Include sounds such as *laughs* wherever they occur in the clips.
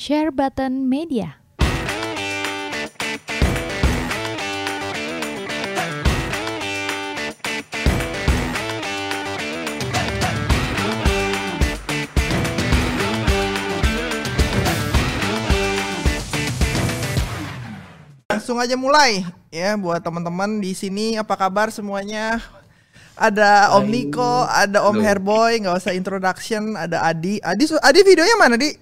Share Button Media. Langsung aja mulai ya buat teman-teman di sini apa kabar semuanya? Ada Om Niko, ada Om Herboy, nggak usah introduction, ada Adi. Adi, su- Adi videonya mana di?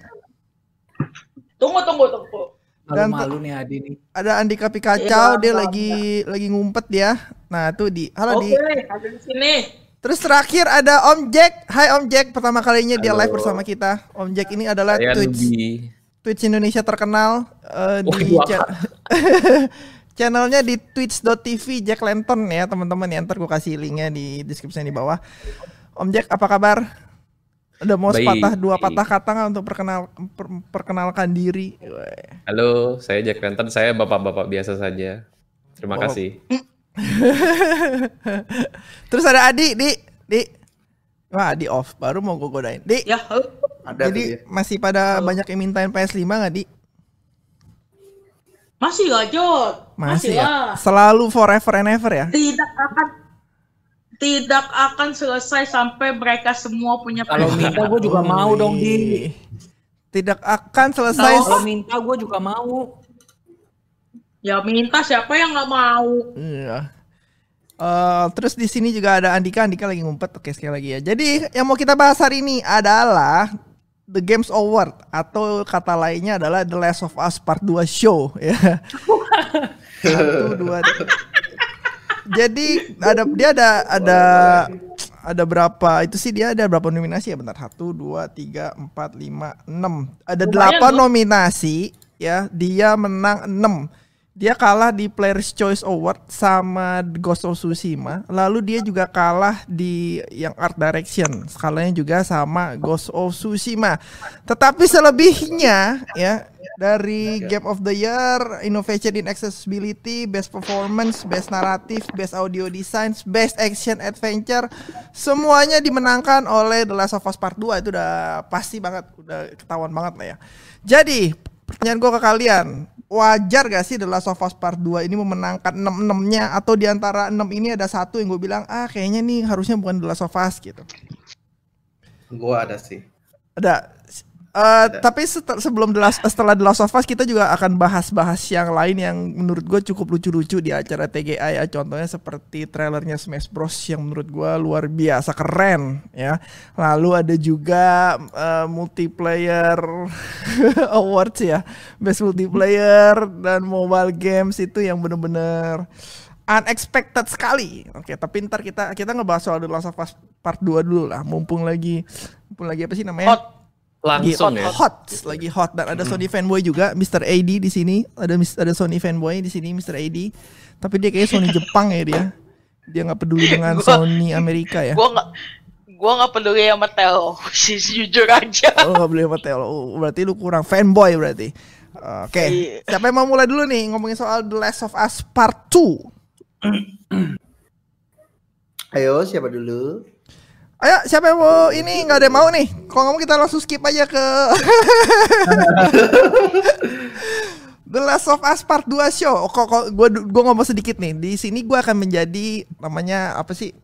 Tunggu, tunggu, tunggu. Dan- Malu-malu nih Adi nih. Ada Andika Pikacau, Iya, dia lagi lagi ngumpet ya. Nah tuh di, halo Oke, di. ada di sini. Terus terakhir ada Om Jack. Hai Om Jack, pertama kalinya dia Halo. live bersama kita. Om Jack ini adalah Saya Twitch Nubi. Twitch Indonesia terkenal eh, Oh, di cha- *laughs* channelnya di twitch.tv Jack Lenton ya teman-teman ya ntar gue kasih linknya di deskripsi di bawah Om Jack apa kabar? Udah mau Baik. sepatah dua patah kata nggak untuk perkenal per- perkenalkan diri? Halo, saya Jack Lenton. Saya bapak-bapak biasa saja. Terima Bapak- kasih. *laughs* Terus ada Adi, di, di. Wah, Adi off. Baru mau gue godain. Di. Ya, halo. Ada Jadi dia. masih pada banyak yang mintain PS5 nggak, Di? masih lah, Jod. Masih, Masih, ya. lah. Selalu forever and ever ya. Tidak akan tidak akan selesai sampai mereka semua punya Kalau PS5. minta gue juga mau dong di. Tidak akan selesai. Kalau minta gue juga mau. Ya minta siapa yang nggak mau? Iya. Eh, terus di sini juga ada Andika. Andika lagi ngumpet. Oke sekali lagi ya. Jadi yang mau kita bahas hari ini adalah The Games Award atau kata lainnya adalah The Last of Us Part 2 Show ya. *laughs* Satu dua. Jadi ada dia ada ada ada berapa? Itu sih dia ada berapa nominasi ya? Bentar satu dua tiga empat lima enam. Ada delapan nominasi ya. Dia menang enam. Dia kalah di Players Choice Award sama Ghost of Tsushima. Lalu dia juga kalah di yang Art Direction. Skalanya juga sama Ghost of Tsushima. Tetapi selebihnya ya dari Game of the Year, Innovation in Accessibility, Best Performance, Best Narrative, Best Audio Design, Best Action Adventure, semuanya dimenangkan oleh The Last of Us Part 2 itu udah pasti banget, udah ketahuan banget lah ya. Jadi pertanyaan gue ke kalian, wajar gak sih The Last of Us Part 2 ini memenangkan 6-6-nya atau di antara 6 ini ada satu yang gue bilang ah kayaknya nih harusnya bukan The Last of Us gitu. Gua ada sih. Ada. Eh, tapi set- sebelum The Last- setelah The Last of Us kita juga akan bahas-bahas yang lain yang menurut gue cukup lucu-lucu di acara TGA ya. Contohnya seperti trailernya Smash Bros yang menurut gue luar biasa keren ya. Lalu ada juga eh, multiplayer *laughs* awards ya, best multiplayer dan mobile games itu yang bener-bener unexpected sekali. Oke, tapi ntar kita kita ngebahas soal The Last of Us Part 2 dulu lah. Mumpung lagi mumpung lagi apa sih namanya? Hot. Lagi Langsung hot, ya. hot, lagi hot dan ada Sony fanboy juga, Mr. AD di sini, ada ada Sony fanboy di sini, Mr. AD. Tapi dia kayaknya Sony Jepang ya dia. Dia nggak peduli *laughs* dengan Gua- Sony Amerika ya. Gua nggak gua nggak peduli sama Telo, *laughs* sih jujur aja. Oh nggak boleh sama Telo. Oh, berarti lu kurang fanboy berarti. Oke, Iya. siapa yang mau mulai dulu nih ngomongin soal The Last of Us Part 2? *clears throat* Ayo siapa dulu? Ayo, siapa yang mau ini nggak ada yang mau nih? Kalau ngomong kita langsung skip aja ke *laughs* The Last of Us Part 2 show. Oh, kok kok gua gua ngomong sedikit nih. Di sini gua akan menjadi namanya apa sih?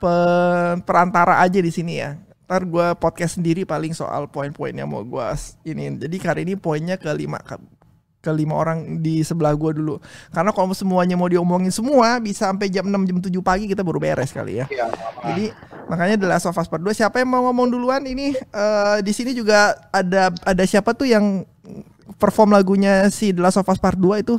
Pe- perantara aja di sini ya. Ntar gua podcast sendiri paling soal poin-poin yang mau gua ini. Jadi kali ini poinnya ke lima ke, lima orang di sebelah gua dulu. Karena kalau semuanya mau diomongin semua bisa sampai jam 6 jam 7 pagi kita baru beres kali ya. Jadi makanya The Last of Us Part 2 siapa yang mau ngomong duluan ini eh, di sini juga ada ada siapa tuh yang perform lagunya si The Last of Us Part 2 itu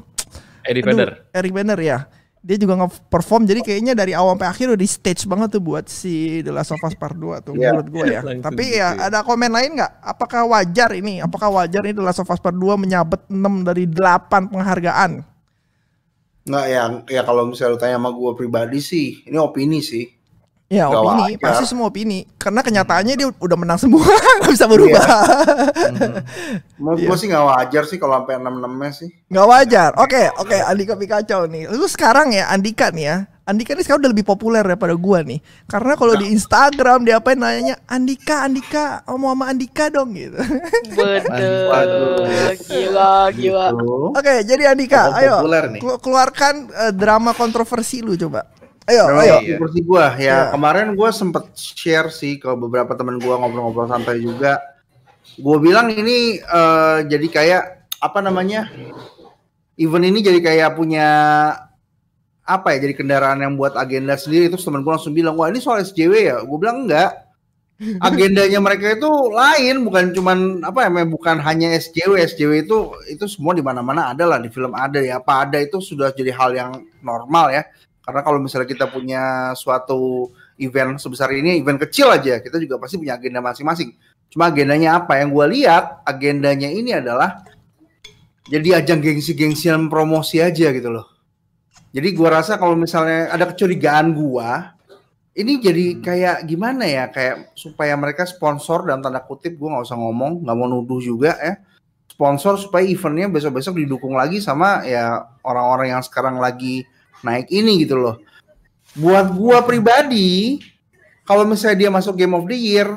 Aduh, Vedder. Eric Banner ya. Dia juga nge-perform jadi kayaknya dari awal sampai akhir udah di stage banget tuh buat si The Last of Us Part 2 tuh Iya. menurut gue ya. Langsung Tapi gitu ya ya. ada komen lain nggak? Apakah wajar ini? Apakah wajar ini The Last of Us Part 2 menyabet 6 dari 8 penghargaan? Nggak ya, ya kalau misalnya lu tanya sama gua pribadi sih, ini opini sih. Ya Nggak opini, wajar. pasti semua opini. Karena kenyataannya dia udah menang semua, *laughs* nggak bisa berubah. *laughs* Menurut Iya. gua sih nggak wajar sih kalau sampai enam enamnya sih. Nggak wajar. Oke, oke Andika Pikacau nih. Lu sekarang ya Andika nih ya. Andika ini sekarang udah lebih populer daripada gua nih. Karena kalau di Instagram dia apa nanya Andika, Andika, oh, mau sama Andika dong gitu. Bener. Waduh. Gila, gila. Gitu. Oke, jadi Andika, Tokoh ayo populer nih. keluarkan eh, drama kontroversi lu coba. Ayo, Memang ayo. iya. seperti gua ya Iya. kemarin gua sempet share sih ke beberapa teman gua ngobrol-ngobrol santai juga. Gua bilang ini eh, jadi kayak apa namanya? Event ini jadi kayak punya apa ya? Jadi kendaraan yang buat agenda sendiri. Terus teman gua langsung bilang, "Wah, ini soal SJW ya?" Gua bilang enggak. *laughs* Agendanya mereka itu lain, bukan cuman apa ya? Bukan hanya SJW. SJW itu itu semua di mana-mana ada lah di film ada ya. Apa ada itu sudah jadi hal yang normal ya. Karena kalau misalnya kita punya suatu event sebesar ini, event kecil aja, kita juga pasti punya agenda masing-masing. Cuma agendanya apa? Yang gue lihat, agendanya ini adalah jadi ajang gengsi-gengsian promosi aja gitu loh. Jadi gua rasa kalau misalnya ada kecurigaan gua, ini jadi kayak gimana ya? Kayak supaya mereka sponsor dalam tanda kutip, gua nggak usah ngomong, nggak mau nuduh juga ya. Sponsor supaya eventnya besok-besok didukung lagi sama ya orang-orang yang sekarang lagi naik ini gitu loh. Buat gua pribadi, kalau misalnya dia masuk Game of the Year,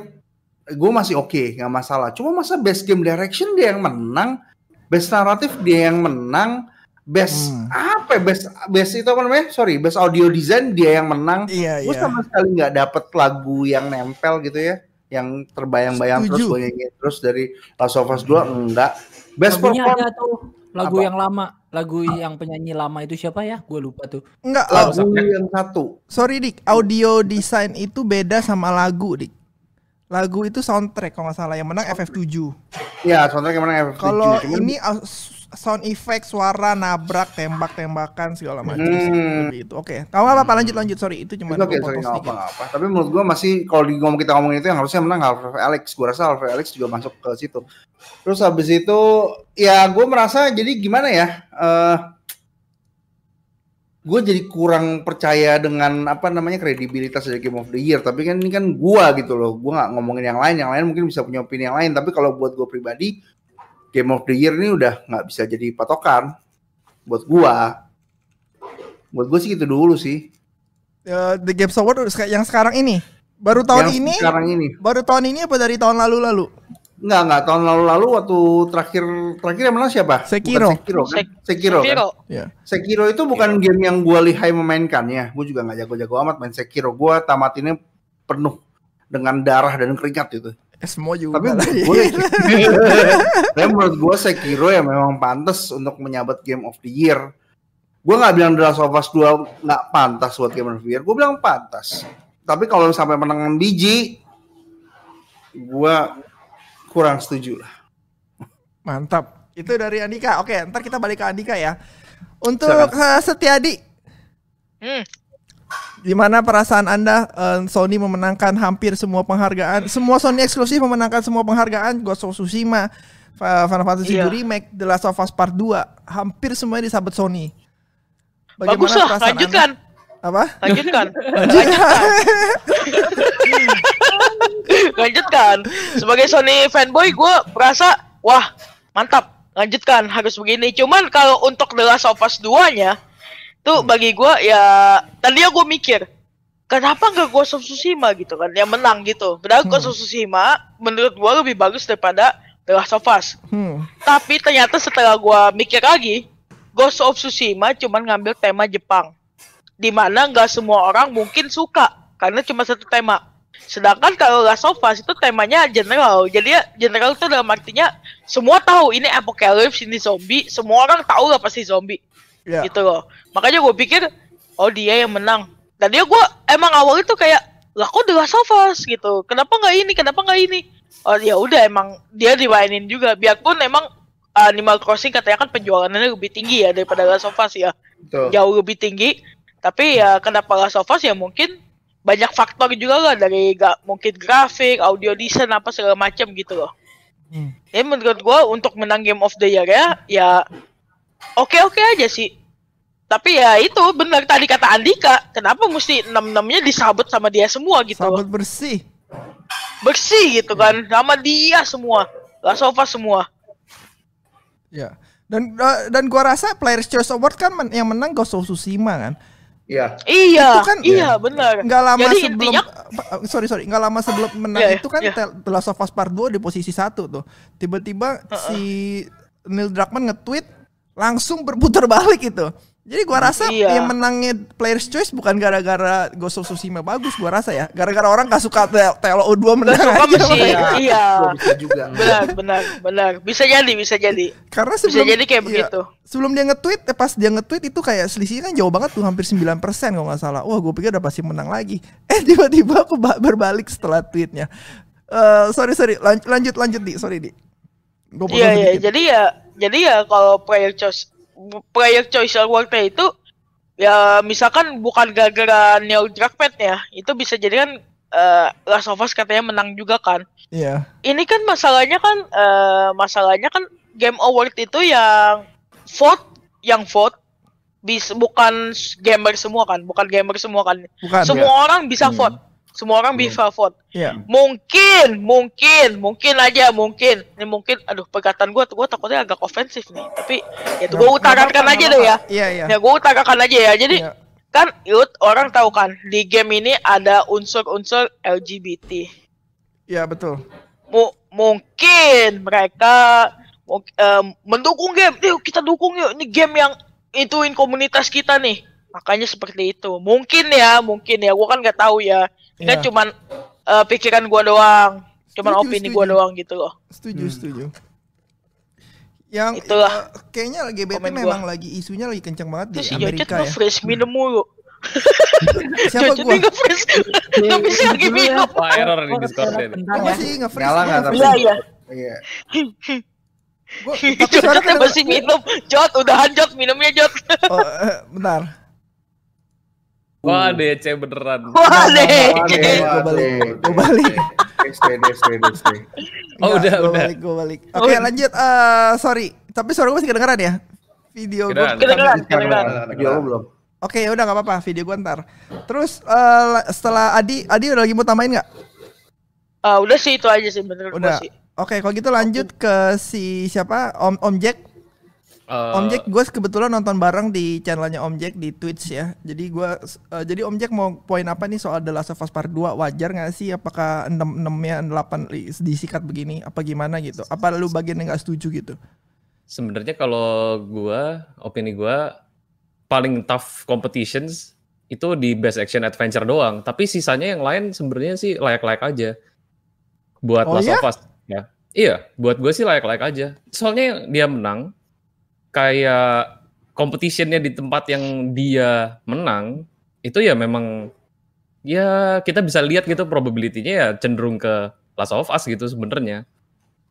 gue masih oke, nggak masalah. Cuma masa best game direction dia yang menang, best naratif dia yang menang, best Hmm. apa? ya, Best best itu apa namanya? Sorry, best audio design dia yang menang. Iya, Gue iya. sama sekali nggak dapet lagu yang nempel gitu ya, yang terbayang-bayang terus gue nyanyi terus dari Last of Us 2 enggak. Best Lagunya perform ada tuh. Lagu Apa? yang lama. Lagu yang penyanyi lama itu siapa ya? Gue lupa tuh. Enggak, lagu yang satu. sorry Dik, audio design itu beda sama lagu, Dik. Lagu itu soundtrack kalau nggak salah yang menang FF7. Ya, soundtrack yang mana FF7. Kalau ini uh, sound effect, suara, nabrak, tembak-tembakan segala macam. Hmm. Itu. Oke. Kamu apa apa lanjut lanjut sorry itu cuma oke, sorry, nggak apa-apa. Tapi menurut gua masih kalau di ngomong kita ngomongin itu yang harusnya menang Half-Life Alex. Gua rasa Half-Life Alex juga masuk ke situ. Terus habis itu ya gue merasa jadi gimana ya? eh gue jadi kurang percaya dengan apa namanya kredibilitas dari Game of the Year. Tapi kan ini kan gua gitu loh. Gua nggak ngomongin yang lain. Yang lain mungkin bisa punya opini yang lain. Tapi kalau buat gue pribadi, Game of the Year ini udah nggak bisa jadi patokan buat gua. Buat gue sih gitu dulu sih. Eh, The Games Award yang sekarang ini. Baru tahun Yang ini? sekarang ini. Baru tahun ini apa dari tahun lalu-lalu? Enggak, enggak. Tahun lalu-lalu waktu terakhir terakhir yang menang siapa? Sekiro. Bukan Sekiro kan? Sek- Sekiro, kan? Sekiro. Ya. Sekiro itu bukan game yang gua lihai memainkannya. Gue juga nggak jago-jago amat main Sekiro. Gua tamatinnya penuh dengan darah dan keringat itu. Semua juga. Tapi lah. menurut *laughs* gue, tapi menurut gue Sekiro ya memang pantas untuk menyabet Game of the Year. Gue nggak bilang The Last of Us 2 nggak pantas buat Game of the Year. Gue bilang pantas. Tapi kalau sampai menang biji, gue kurang setuju lah. Mantap. Itu dari Andika. Oke, ntar kita balik ke Andika ya. Untuk Silakan. eh, Setiadi, Hmm. Gimana perasaan Anda eh, Sony memenangkan hampir semua penghargaan? Semua Sony eksklusif memenangkan semua penghargaan. Ghost of Tsushima, Final Fantasy Iya. 2 Remake, The Last of Us Part 2, hampir semuanya disabet Sony. Bagus lah, perasaan lanjutkan. Anda? Apa? Lanjutkan. *laughs* lanjutkan. *laughs* lanjutkan. Sebagai Sony fanboy, gue merasa, wah, mantap. Lanjutkan, harus begini. Cuman kalau untuk The Last of Us 2-nya, tuh bagi gue ya, tadinya gue mikir, kenapa nggak Ghost of Tsushima gitu kan, yang menang gitu. Padahal Ghost of Tsushima, menurut gue lebih bagus daripada The Last of Us. Hmm. Tapi ternyata setelah gua mikir lagi, Ghost of Tsushima cuman ngambil tema Jepang. Di mana nggak semua orang mungkin suka karena cuma satu tema. Sedangkan kalau Last of Us itu temanya general. Jadi ya general itu dalam artinya semua tahu ini apocalypse, ini zombie, semua orang tahu lah pasti zombie Ya. gitu loh. Makanya gue pikir, oh dia yang menang. Tadinya gue emang awal itu kayak, lah kok The Last of Us gitu. Kenapa nggak ini? Kenapa nggak ini? Oh ya udah emang dia dimainin juga. Biarpun emang Animal Crossing katanya kan penjualannya lebih tinggi ya daripada Last of Us ya. Tuh. Jauh lebih tinggi. Tapi ya kenapa Last of Us ya mungkin banyak faktor juga lah dari gak mungkin grafik, audio design apa segala macam gitu loh. Hmm. Ya menurut gua untuk menang Game of the Year ya, ya oke-oke aja sih. Tapi ya itu benar tadi kata Andika, kenapa mesti enam-enamnya disabet sama dia semua gitu. Sahabat bersih. Bersih gitu kan, sama dia semua. Last of Us semua. Ya. Dan uh, dan gua rasa Players Choice Award kan men- yang menang Ghost of Tsushima kan. Iya. Iya, Itu kan- iya benar. nggak lama Jadi sebelum intinya uh, sorry sorry nggak lama sebelum menang Iya, iya, itu kan iya. Tel- The Last of Us Part 2 di posisi satu tuh tiba-tiba si Neil Druckmann nge-tweet langsung berputar balik itu jadi gua rasa Iya. yang menangnya Players Choice bukan gara-gara Ghost of Tsushima bagus gua rasa ya gara-gara orang gak suka Tel- TLO 2 menang Gak suka aja iya. Gua bisa juga. Benar, benar, benar. Bisa jadi, bisa jadi. karena Bisa sebelum jadi kayak iya, begitu. sebelum dia nge-tweet eh, pas dia nge-tweet itu kayak selisihnya kan jauh banget tuh hampir 9% kalau nggak salah wah gue pikir udah pasti menang lagi *laughs* eh tiba-tiba aku ba- berbalik setelah tweetnya Eh sorry sorry Lan- lanjut lanjut di sorry di Gua Iya, iya. Jadi ya, jadi ya kalau player choice player choice awardnya itu ya misalkan bukan gara-gara Neil Druckmann ya, itu bisa jadi kan eh, Last of Us katanya menang juga kan. Iya Ini kan masalahnya kan eh, masalahnya kan Game Award itu yang vote yang vote bis bukan gamer semua kan, bukan gamer semua kan. bukan semua orang bisa Hmm. vote. Semua orang bisa vote. Iya Mungkin, mungkin, mungkin aja, mungkin. Ini mungkin, aduh perkataan gue, gue takutnya agak ofensif nih. Tapi, ya itu gue utarakan aja deh ya. iya iya Ya gue utarakan aja ya. Jadi, Iya. kan Yud, orang tahu kan, di game ini ada unsur-unsur LGBT. Iya betul Mu- mungkin mereka em, mendukung game. Yuk kita dukung yuk. Ini game yang ituin komunitas kita nih. Makanya seperti itu. Mungkin ya, mungkin ya. Gue kan nggak tahu ya. Ini kan Iya. cuman eh, pikiran gua doang. Cuman Setuju, opini setuju. gua doang gitu loh. setuju setuju yang Itulah. eh, kayaknya LGBT Komen gua. memang lagi isunya lagi kenceng banget di Terus si Jocet Amerika ya nge-fresh minum mulu. *laughs* siapa Jocet gua ini nge-fresh. Nggak bisa lagi ya. minum. Wah, error di Discord ini. Gua ya. masih nge-freeze Nyala nggak tapi? Iya, iya. Iya. *laughs* Gua, tapi suara Jocetnya kedengeran- masih minum. Jot, udahan Jot. Minumnya Jot. Oh, eh, bentar. Wah, DC beneran. Wah, deh. Oke, Gua balik, gua balik. Stay, stay, stay, stay. Oh, udah, gua udah. balik, gua balik. Oke, lanjut. Eh, sorry. Tapi suara gue masih kedengeran ya? Video gue. Kedengeran. Kedengeran. Video lo belum? Oke, ya udah nggak apa-apa. Video gue ntar. Terus eh, setelah Adi, Adi udah lagi mau tambahin nggak? Ah, udah sih itu aja sih gua Udah. sih. Oke, kalau gitu lanjut ke si siapa? Om Om Jack. Eh, Om Jack, gue kebetulan nonton bareng di channelnya Om Jack di Twitch ya. Jadi gue, eh, jadi Om Jack mau poin apa nih soal The Last of Us Part 2 wajar nggak sih? Apakah 6 6 nya 8 li- disikat begini? Apa gimana gitu? Apa lu bagian yang nggak setuju gitu? Sebenarnya kalau gua, opini gua paling tough competitions itu di best action adventure doang. Tapi sisanya yang lain sebenarnya sih layak-layak aja. Buat Oh Last ya? of Us ya. Iya, buat gue sih layak-layak aja. Soalnya dia menang kayak competitionnya di tempat yang dia menang itu ya memang ya kita bisa lihat gitu probability-nya ya cenderung ke Last of Us gitu sebenarnya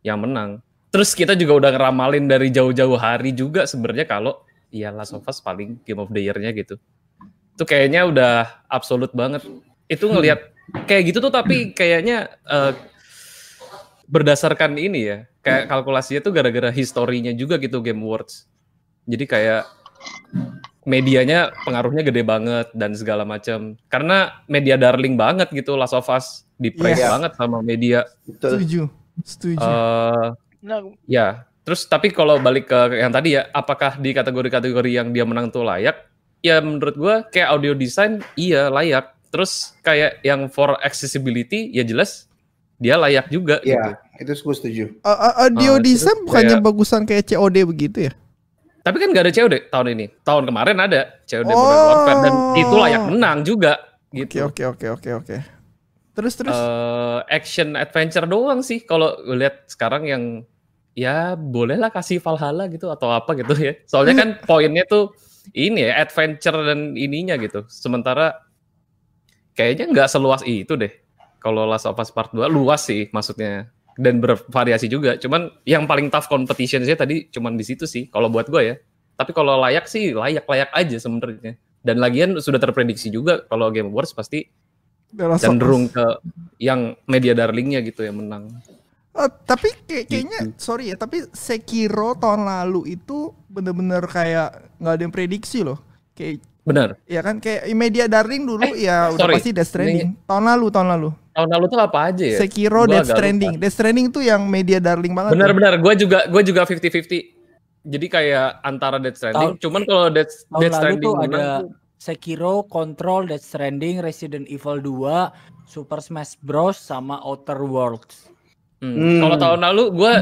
yang menang. Terus kita juga udah ngeramalin dari jauh-jauh hari juga sebenarnya kalau ya Last of Us paling Game of the Year-nya gitu. Itu kayaknya udah absolut banget. Itu ngelihat kayak gitu tuh tapi kayaknya eh, berdasarkan ini ya. Kayak kalkulasinya tuh gara-gara historinya juga gitu Game Awards. Jadi kayak medianya pengaruhnya gede banget dan segala macam. Karena media darling banget gitu Last of Us di praise Iya. banget sama media. Betul. Setuju. Setuju. eh Nah, Ya, terus tapi kalau balik ke yang tadi ya, apakah di kategori-kategori yang dia menang tuh layak? Ya menurut gua kayak audio design iya layak. Terus kayak yang for accessibility ya jelas dia layak juga gitu. Iya, itu gue setuju. Uh, uh, audio Ah, design bukannya kayak- bagusan kayak COD begitu ya? Tapi kan gak ada COD tahun ini. Tahun kemarin ada COD Oh. Modern Warfare dan itu layak menang juga Oke gitu. oke oke oke oke. Terus terus. Eh, action adventure doang sih kalau gue lihat sekarang yang ya bolehlah kasih Valhalla gitu atau apa gitu ya. Soalnya kan *laughs* poinnya tuh ini ya adventure dan ininya gitu. Sementara kayaknya nggak seluas itu deh. Kalau Last of Us Part 2 luas sih maksudnya dan bervariasi juga. Cuman yang paling tough competition sih tadi cuman di situ sih kalau buat gue ya. Tapi kalau layak sih layak-layak aja sebenarnya. Dan lagian sudah terprediksi juga kalau Game Awards pasti cenderung ke yang media darlingnya gitu yang menang. Oh, tapi kayak- kayaknya Gitu. sorry ya, tapi Sekiro tahun lalu itu bener-bener kayak nggak ada yang prediksi loh. Kayak Bener. ya kan kayak media darling dulu ya udah sorry. pasti Death Stranding. Tahun lalu, tahun lalu. Tahun lalu tuh apa aja ya? Sekiro, Gua Death Stranding. Death Stranding tuh yang media darling banget. Benar-benar, gue juga gue juga 50-50. Jadi kayak antara Death Stranding, Tahun- cuman kalau Death, tahun Death lalu Stranding tuh ada- tuh Sekiro, Control, Death Stranding, Resident Evil 2, Super Smash Bros sama Outer Worlds. Hmm. Hmm. Kalau tahun lalu gue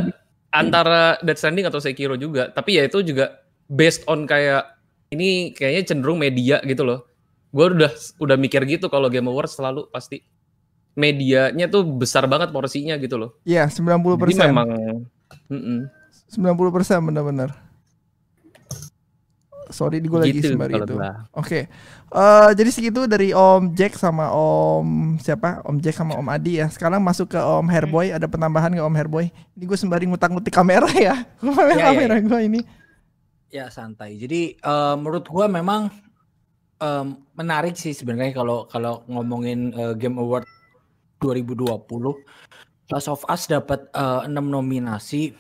antara Death Stranding atau Sekiro juga, tapi ya itu juga based on kayak ini kayaknya cenderung media gitu loh. Gue udah udah mikir gitu kalau Game Awards selalu pasti medianya tuh besar banget porsinya gitu loh. Iya, 90%. Jadi memang mm-mm. 90% benar-benar. Sorry, gue lagi gitu sembari itu. Oke, Eh, jadi segitu dari Om Jack sama Om siapa? Om Jack sama Om Adi ya. Sekarang masuk ke Om Herboy. Ada penambahan nggak Om Herboy? Ini gue sembari ngutang-ngutik kamera ya. *laughs* Kamera Iya, iya, kamera gue ini. Ya santai. Jadi eh, menurut gua memang em, menarik sih sebenarnya kalau kalau ngomongin eh, Game Award 2020. Last of Us dapat eh, 6 nominasi.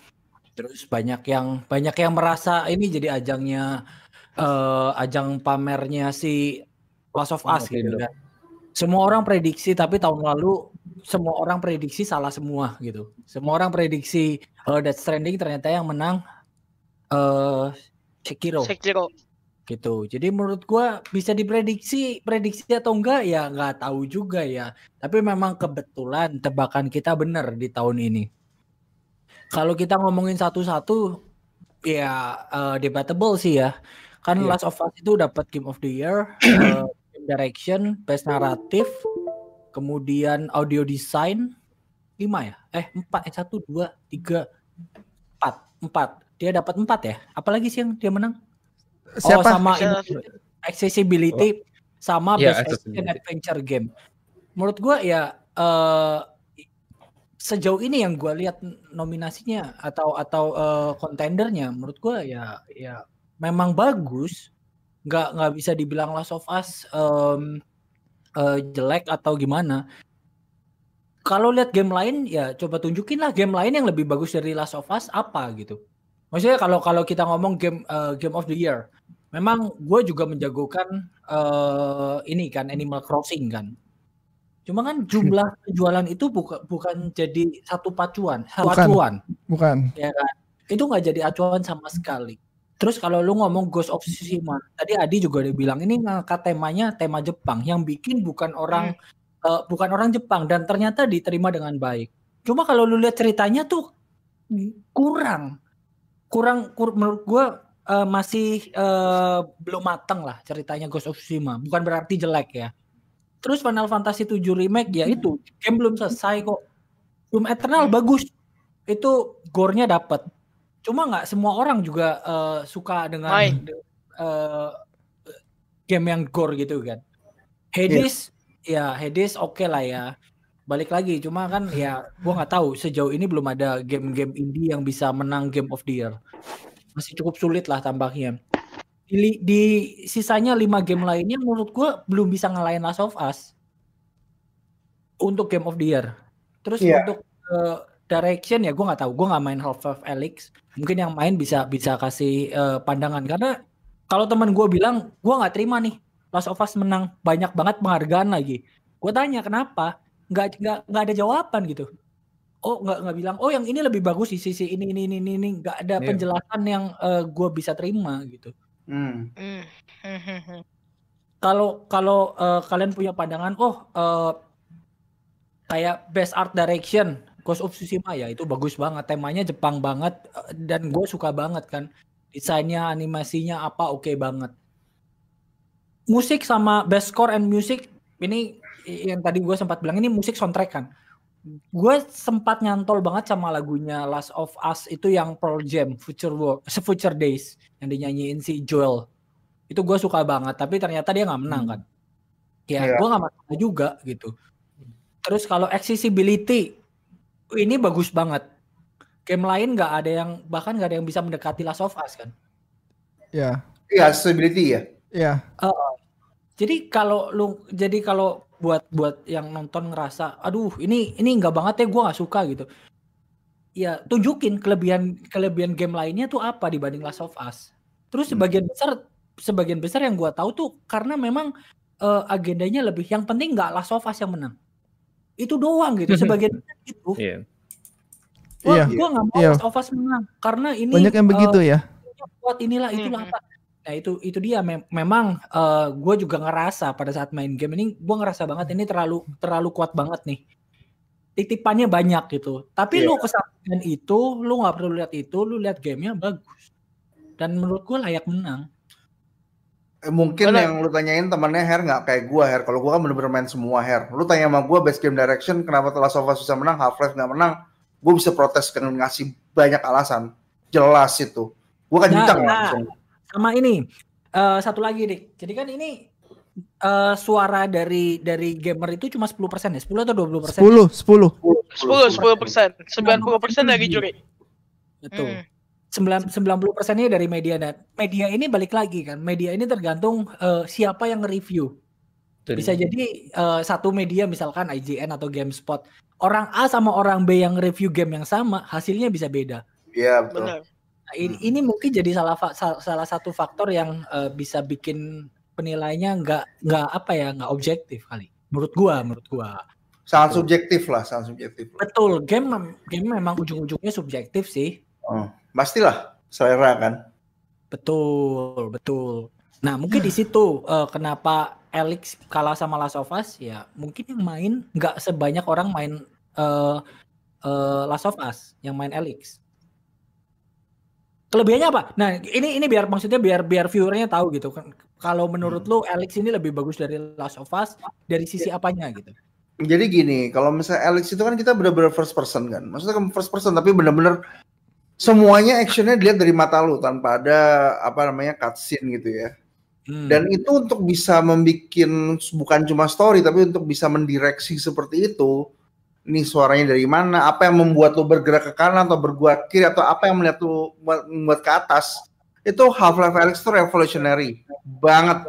Terus banyak yang banyak yang merasa ini jadi ajangnya eh, ajang pamernya si Last of Us gitu Nintendo. kan. Semua orang prediksi tapi tahun lalu semua orang prediksi salah semua gitu. Semua orang prediksi eh, Death Stranding ternyata yang menang eh Sekiro Sekiro. Gitu. Jadi menurut gua bisa diprediksi prediksi atau enggak ya nggak tahu juga ya. Tapi memang kebetulan tebakan kita benar di tahun ini. Kalau kita ngomongin satu-satu ya eh, debatable sih ya. Kan Iya. Last of Us itu dapat Game of the Year, *clears throat* Game Direction, Best Narrative, kemudian Audio Design lima ya? Eh empat, eh satu, dua, tiga, empat, empat. Dia dapat empat ya? Apalagi sih yang dia menang? Siapa? Oh, sama accessibility sama Iya, best action adventure game. Menurut gua ya eh sejauh ini yang gua lihat nominasinya atau atau eh, kontendernya menurut gua ya ya memang bagus. Nggak nggak bisa dibilang Last of Us em, eh, jelek atau gimana. Kalau lihat game lain ya coba tunjukin lah game lain yang lebih bagus dari Last of Us apa gitu. Maksudnya kalau kalau kita ngomong game eh, game of the year, memang gue juga menjagokan eh ini kan Animal Crossing kan. Cuma kan jumlah *laughs* penjualan itu bukan bukan jadi satu pacuan, satu Bukan. acuan, Bukan. ya kan? Itu nggak jadi acuan sama sekali. Terus kalau lu ngomong Ghost of Tsushima, tadi Adi juga udah bilang ini ngangkat temanya tema Jepang, yang bikin bukan orang eh, bukan orang Jepang dan ternyata diterima dengan baik. Cuma kalau lu lihat ceritanya tuh kurang, kurang, kur- menurut gua eh, masih eh, belum matang lah ceritanya Ghost of Tsushima. Bukan berarti jelek ya. Terus Final Fantasy 7 remake ya itu game belum selesai kok. Doom Eternal bagus. Itu gore-nya dapet. Cuma nggak semua orang juga eh, suka dengan eh, game yang gore gitu kan. Hades ya Hades oke lah ya. Balik lagi cuma kan ya gua nggak tahu sejauh ini belum ada game-game indie yang bisa menang Game of the Year. Masih cukup sulit lah tampaknya. Di, di sisanya 5 game lainnya menurut gua belum bisa ngalahin Last of Us untuk Game of the Year. Terus Iya. untuk eh, direction ya gua nggak tahu, gua nggak main Half-Life Alyx. Mungkin yang main bisa bisa kasih eh, pandangan karena kalau teman gue bilang gua nggak terima nih Last of Us menang banyak banget penghargaan lagi. Gue tanya kenapa? Nggak nggak nggak ada jawaban gitu. Oh nggak nggak bilang. Oh yang ini lebih bagus di sisi ini ini ini ini ini. Nggak ada Iya. penjelasan yang gue bisa terima gitu. Hmm. *laughs* Kalau kalau eh, kalian punya pandangan, oh eh, kayak best art direction Ghost of Tsushima ya itu bagus banget temanya Jepang banget eh, dan gue suka banget kan desainnya animasinya apa oke banget musik sama best score and music ini yang tadi gue sempat bilang ini musik soundtrack kan gue sempat nyantol banget sama lagunya Last of Us itu yang Pearl Jam Future World Future Days yang dinyanyiin si Joel itu gue suka banget tapi ternyata dia nggak menang kan ya Iya. gue nggak masalah juga gitu terus kalau accessibility ini bagus banget game lain nggak ada yang bahkan nggak ada yang bisa mendekati Last of Us kan Ya. Iya, accessibility ya. Ya. jadi kalau lu jadi kalau buat buat yang nonton ngerasa aduh ini ini nggak banget ya gue nggak suka gitu ya tunjukin kelebihan kelebihan game lainnya tuh apa dibanding Last of Us terus sebagian besar sebagian besar yang gua tahu tuh karena memang eh, agendanya lebih yang penting nggak Last of Us yang menang itu doang gitu sebagian besar gitu Iya. gua Iya. gua nggak mau Iya. Last of Us menang karena ini Banyak yang eh, begitu ya. buat inilah itulah Mhm. apa Nah itu itu dia mem- memang gue juga ngerasa pada saat main game ini gue ngerasa banget ini terlalu terlalu kuat banget nih titipannya banyak gitu. Tapi lu Iya. kesampaian itu lu nggak perlu lihat itu, lu lihat gamenya bagus. Dan menurut gue layak menang. Eh, mungkin Bener. yang lu tanyain temannya Her nggak kayak gua Her. Kalau gua kan bener-bener main semua Her. Lu tanya sama gua best game direction kenapa The Last of Us bisa menang, Half Life nggak menang, gua bisa protes dengan ngasih banyak alasan. Jelas itu. Gua kan Nah, nah. langsung. Sama ini eh, satu lagi dik. Jadi kan ini eh, suara dari dari gamer itu cuma 10% ya, 10 atau 20 persen? 10, 10. 10 10 persen, 90 persen dari juri. Betul. Hmm. Sembilan 90 persennya dari media dan media ini balik lagi kan. Media ini tergantung eh, siapa yang nge-review. Itu Bisa jadi eh, satu media misalkan IGN atau GameSpot, orang A sama orang B yang review game yang sama, hasilnya bisa beda. Iya betul. Benar. Ini, ini mungkin jadi salah salah satu faktor yang eh, bisa bikin penilainya nggak nggak apa ya nggak objektif kali. Menurut gua, menurut gua. Sangat subjektif lah, sangat subjektif. Betul, game game memang ujung-ujungnya subjektif sih. Oh, pastilah selera kan. Betul, betul. Nah, mungkin di situ eh, kenapa Alex kalah sama Last of Us ya, mungkin yang main nggak sebanyak orang main eh eh, Last of Us yang main Alex. Kelebihannya apa? Nah, ini ini biar maksudnya biar biar viewernya tahu gitu kan. Kalau menurut lu Alex ini lebih bagus dari Last of Us dari sisi apanya gitu? Jadi gini, kalau misalnya Alex itu kan kita bener-bener first person kan. Maksudnya kan first person tapi bener-bener semuanya actionnya dilihat dari mata lu tanpa ada apa namanya cutscene gitu ya. Hmm. Dan itu untuk bisa membuat bukan cuma story tapi untuk bisa mendireksi seperti itu. Ini suaranya dari mana? Apa yang membuat lo bergerak ke kanan atau bergerak kiri atau apa yang melihat lo membuat- ke atas? Itu Half-Life Alyx itu revolutionary banget.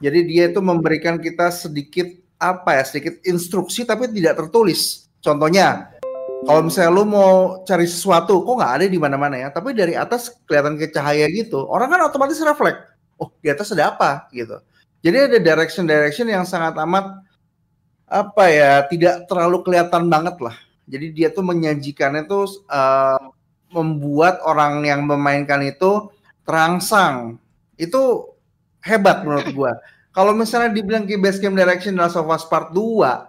Jadi dia itu memberikan kita sedikit apa ya sedikit instruksi tapi tidak tertulis. Contohnya kalau misalnya lu mau cari sesuatu kok nggak ada di mana-mana ya, tapi dari atas kelihatan ke cahaya gitu, orang kan otomatis refleks. Oh di atas ada apa gitu. Jadi ada direction direction yang sangat amat apa ya tidak terlalu kelihatan banget lah. Jadi dia tuh menyajikannya tuh eh, membuat orang yang memainkan itu terangsang. Itu hebat menurut *laughs* gua. Kalau misalnya dibilang ke best game direction The Last of Us Part 2,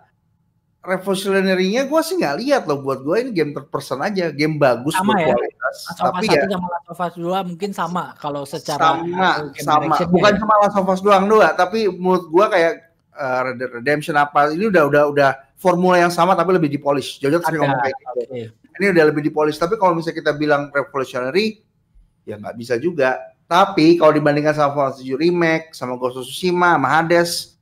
revolutionary-nya gue sih nggak lihat loh buat gue ini game third person aja, game bagus Sama ya? berkualitas. Last of Tapi ya 1 sama Last of Us 2 mungkin sama kalau secara sama sama bukan ya. cuma Last of Us doang doang, tapi menurut gue kayak uh, Redemption apa ini udah udah udah formula yang sama tapi lebih dipolish. Jojo sering Ada, ngomong kayak gitu. oke. Ini udah lebih dipolish. Tapi kalau misalnya kita bilang revolutionary, ya nggak bisa juga. Tapi kalau dibandingkan sama Final Fantasy VII Remake, sama Ghost of Tsushima, sama Hades,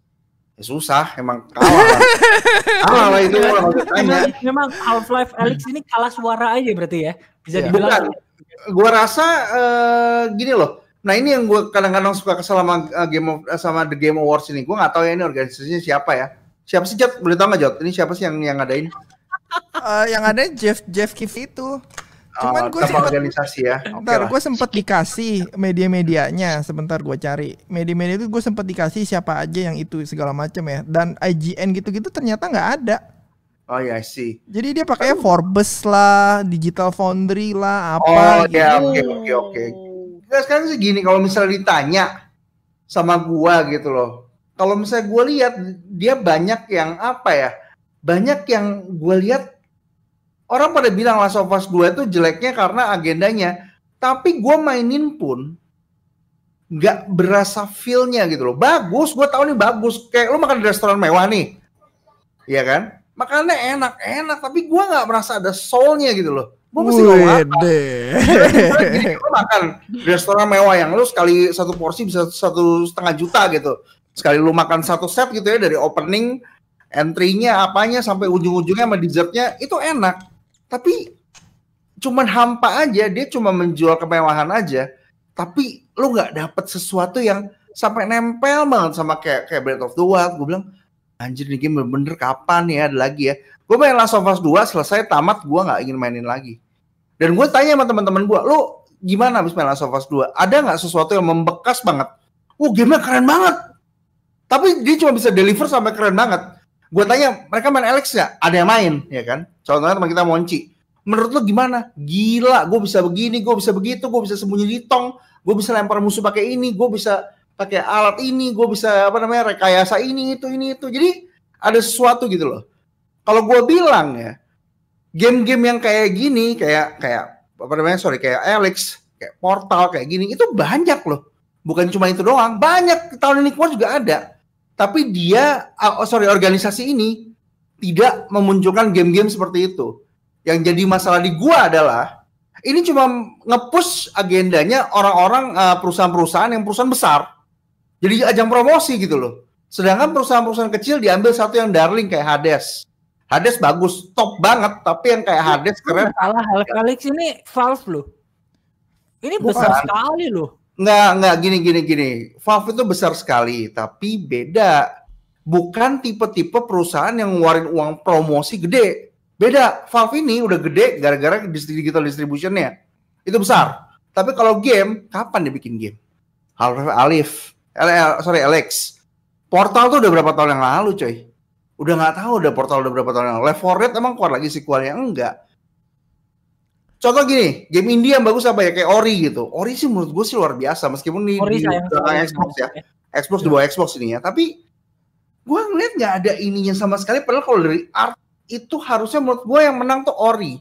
ya susah, emang kalah. lah. *laughs* kalah lah itu kalau. Memang, memang Half-Life Alyx ini kalah suara aja berarti ya. Bisa Iya. dibilang Bukan. Gua rasa eh, gini loh. Nah ini yang gue kadang-kadang suka kesel sama eh, game of, eh, sama The Game Awards ini. Gue nggak tahu ya ini organisasinya siapa ya. Siapa sih Jot? Boleh tahu nggak Jot? Ini siapa sih yang yang ngadain? Eh, yang ada Jeff Jeff Keith itu. Cuman Oh, gue sempet organisasi ya. Bentar, lah. gue sempet dikasih media-medianya. Sebentar gue cari media-media itu gue sempet dikasih siapa aja yang itu segala macam ya. Dan IGN gitu-gitu ternyata nggak ada. Oh ya sih. Jadi dia pakai Forbes lah, Digital Foundry lah, Oh apa gitu. ya oke oke oke. Sekarang sih gini kalau misalnya ditanya sama gua gitu loh. Kalau misalnya gua lihat dia banyak yang apa ya? Banyak yang gua lihat orang pada bilang Last of Us 2 itu jeleknya karena agendanya. Tapi gua mainin pun nggak berasa feel-nya gitu loh. Bagus, gua tahu nih bagus. Kayak lu makan di restoran mewah nih. Iya kan? Makannya enak, enak. Tapi gua nggak merasa ada soul-nya gitu loh. Gua mesti? Wede. Gini, lu makan restoran mewah yang lu sekali satu porsi bisa satu setengah juta gitu. Sekali lu makan satu set gitu ya dari opening, entry-nya, apanya sampai ujung-ujungnya sama dessertnya itu enak. Tapi cuman hampa aja, dia cuma menjual kemewahan aja. Tapi lu nggak dapet sesuatu yang sampai nempel banget sama kayak kayak Breath of the Wild. Gue bilang, anjir nih game bener-bener kapan ya ada lagi ya. Gue main Last of Us 2 selesai tamat gue nggak ingin mainin lagi. Dan gue tanya sama teman-teman gue, lu gimana abis main Last of Us 2? Ada nggak sesuatu yang membekas banget? Wah gamenya keren banget. Tapi dia cuma bisa deliver sampai keren banget. Gue tanya, mereka main Alex nggak? Ada yang main, ya kan? Contohnya teman kita Monci. Menurut lo gimana? Gila, gue bisa begini, gue bisa begitu, gue bisa sembunyi di tong, gue bisa lempar musuh pakai ini, gue bisa pakai alat ini, gue bisa apa namanya rekayasa ini itu ini itu. Jadi ada sesuatu gitu loh. Kalau gue bilang ya, game-game yang kayak gini, kayak kayak apa namanya sorry kayak Alex, kayak Portal kayak gini itu banyak loh. Bukan cuma itu doang, banyak tahun ini keluar juga ada. Tapi dia, oh sorry organisasi ini tidak memunculkan game-game seperti itu. Yang jadi masalah di gua adalah ini cuma nge-push agendanya orang-orang perusahaan-perusahaan yang perusahaan besar. Jadi ajang promosi gitu loh. Sedangkan perusahaan-perusahaan kecil diambil satu yang darling kayak Hades. Hades bagus, top banget, tapi yang kayak Hades keren. Salah Alex ini Valve loh. Ini besar Bukan. sekali loh. Nggak, nggak gini gini gini. Valve itu besar sekali, tapi beda. Bukan tipe-tipe perusahaan yang ngeluarin uang promosi gede. Beda. Valve ini udah gede gara-gara digital distributionnya. Itu besar. Tapi kalau game, kapan dia bikin game? Half-Life Alif, sorry Alex. Portal tuh udah berapa tahun yang lalu, coy. Udah nggak tahu udah Portal udah berapa tahun yang. Left 4 Dead emang keluar lagi sequelnya enggak. Contoh gini, game indie yang bagus apa ya kayak Ori gitu. Ori sih menurut gue sih luar biasa meskipun di, Ori di belakang. Xbox ya. Xbox di bawah Xbox ini ya. Tapi gue ngeliat nggak ada ininya sama sekali. Padahal kalau dari art itu harusnya menurut gue yang menang tuh Ori.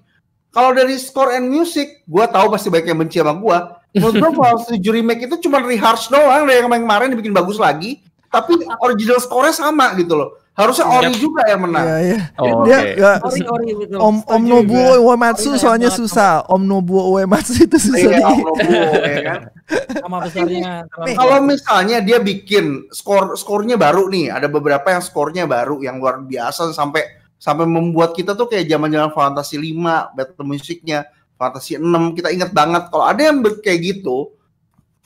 Kalau dari score and music, gue tahu pasti banyak yang benci sama gue. Menurut gue *laughs* Fallout 7 remake itu cuma rehash doang dari yang kemarin dibikin bagus lagi. Tapi original score-nya sama gitu loh. Harusnya Ori juga yang menang. Iya, iya. Oh, Dia oke. nggak- Ori Ori betul. Om Om Nobuo juga. Uematsu Ori soalnya susah. Om Nobuo Uematsu itu susah Iya. Om Nobuo, *laughs* ya kan? Sama besarnya. sama Kalau misalnya dia bikin skor skornya baru nih, ada beberapa yang skornya baru yang luar biasa sampai sampai membuat kita tuh kayak zaman-zaman Fantasy 5, battle musiknya, Fantasy 6, kita ingat banget kalau ada yang kayak gitu,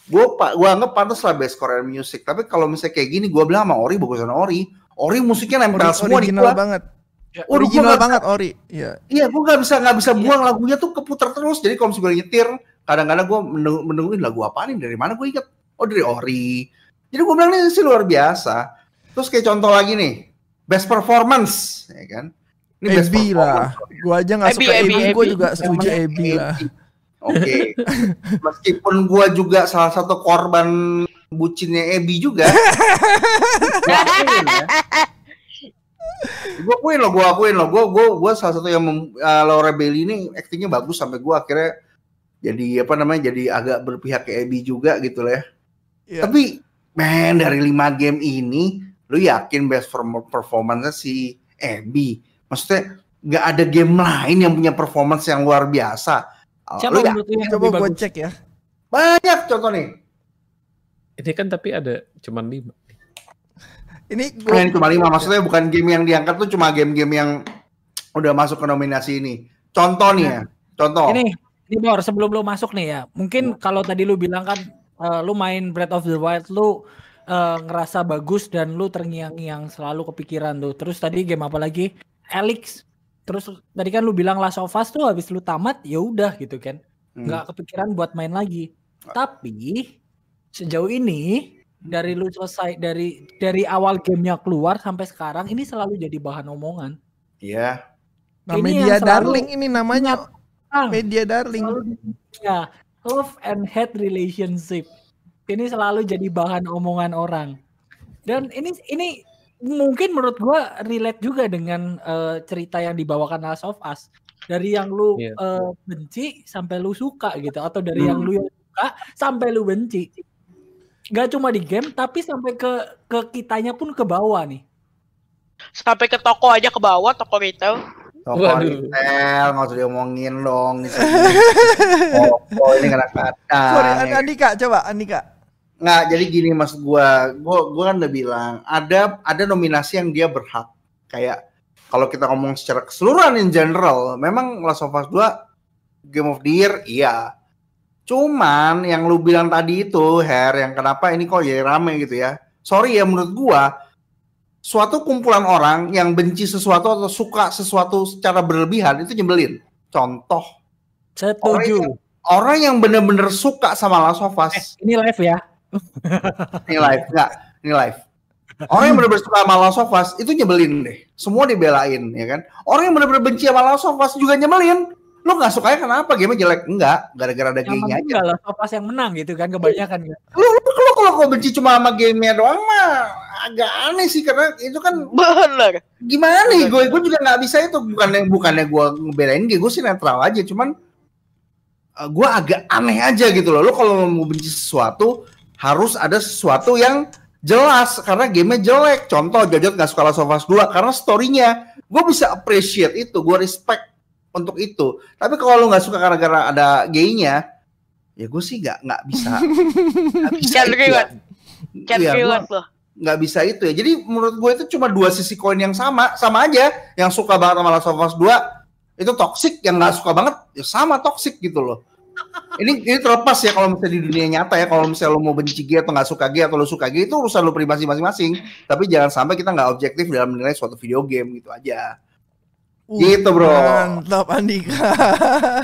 gue pak gua anggap pantas lah best score and music. Tapi kalau misalnya kayak gini, gue bilang sama Ori bagusan Ori. Ori musiknya nempel Ori- semua di original gua. banget. Ya, Waduh, Original gua banget Ori. Iya. Iya, gue nggak bisa nggak bisa buang lagunya tuh keputar terus. Jadi kalau misalnya gue nyetir, kadang-kadang gue menunggu, menungguin lagu apa nih dari mana gue inget. Oh dari Ori. Jadi gue bilang ini sih luar biasa. Terus kayak contoh lagi nih, best performance, ya kan? Ini best Ebi lah. Gua aja nggak suka Ebi, Ebi, gua juga setuju Ebi lah. Oke. *laughs* Meskipun gue juga salah satu korban bucinnya Ebi juga. *laughs* gue akuin loh, gue akuin loh, gue gue gue salah satu yang mem, uh, Laura Bailey ini aktingnya bagus sampai gue akhirnya jadi apa namanya jadi agak berpihak ke Abby juga gitu lah ya. Iya. Tapi men dari lima game ini lu yakin best perform- performance si Abby? Maksudnya nggak ada game lain yang punya performance yang luar biasa. Siapa lu ya- menurut Coba bagus? cek ya. banyak contoh nih. Ini kan tapi ada cuman lima. Ini Nah, gua ini cuma lima, maksudnya bukan game yang diangkat tuh cuma game-game yang udah masuk ke nominasi ini. Contoh nih ya, contoh. Ini, ini Bor, sebelum lu masuk nih ya, mungkin kalau tadi lu bilang kan eh, lu main Breath of the Wild lu eh, ngerasa bagus dan lu terngiang-ngiang selalu kepikiran tuh. Terus tadi game apa lagi? Alex. Terus tadi kan lu bilang Last of Us tuh habis lu tamat ya udah gitu kan. Hmm. Nggak kepikiran buat main lagi. Tapi sejauh ini dari lu selesai dari dari awal gamenya keluar sampai sekarang ini selalu jadi bahan omongan. Iya. nah, ini media darling ini namanya Bang, media darling. selalu ya love and hate relationship ini selalu jadi bahan omongan orang dan ini ini mungkin menurut gua relate juga dengan eh, cerita yang dibawakan Last of Us dari yang lu Iya. eh, benci sampai lu suka gitu atau dari yang Hmm. lu yang suka sampai lu benci nggak cuma di game tapi sampai ke ke kitanya pun ke bawah nih Sampai ke toko aja ke bawah, toko retail. Toko Waduh. retail, nggak usah diomongin dong. *laughs* Ini oh, oh, ini kadang-kadang. Sorry, ya. An- Andika coba Andika. Nggak, jadi gini mas gua, gua, gua kan udah bilang ada ada nominasi yang dia berhak. Kayak kalau kita ngomong secara keseluruhan in general, memang Last of Us 2 Game of the Year, iya. Cuman yang lu bilang tadi itu, Her, yang kenapa ini kok jadi rame gitu ya. Sorry ya menurut gua, suatu kumpulan orang yang benci sesuatu atau suka sesuatu secara berlebihan itu nyebelin. Contoh, setuju. Orang yang bener-bener suka sama Last of Us, eh, ini live ya? *laughs* Ini live enggak ini live. Orang yang benar-benar suka sama Last of Us itu nyebelin deh. Semua dibelain ya kan? Orang yang benar-benar benci sama Last of Us juga nyebelin Lo nggak sukanya kenapa? Game jelek? Enggak, gara-gara ada penting aja. nggak Last of Us yang menang gitu kan kebanyakan kan. Lo kalau kalau kau benci cuma sama gamenya doang mah agak aneh sih karena itu kan Bener. gimana nih gue gue juga nggak bisa itu bukannya bukannya gue ngebelain dia gue sih netral aja cuman uh, gue agak aneh aja gitu loh lo kalau mau benci sesuatu harus ada sesuatu yang jelas karena gamenya jelek contoh Jojot nggak suka Last of Us 2 karena storynya gue bisa appreciate itu gue respect untuk itu tapi kalau lo nggak suka gara-gara ada gaynya ya gue sih nggak nggak bisa *laughs* nggak bisa Can't ya. Can't Iya, relate loh. nggak bisa itu ya. Jadi menurut gue itu cuma dua sisi koin yang sama, sama aja. Yang suka banget sama Last of Us 2 itu toxic, yang nggak suka banget ya sama toxic gitu loh. Ini ini terlepas ya kalau misalnya di dunia nyata ya, kalau misalnya lo mau benci G atau nggak suka G atau lo suka G itu urusan lo pribadi masing-masing. Tapi jangan sampai kita nggak objektif dalam menilai suatu video game gitu aja. Gitu, bro. Mantap Andika.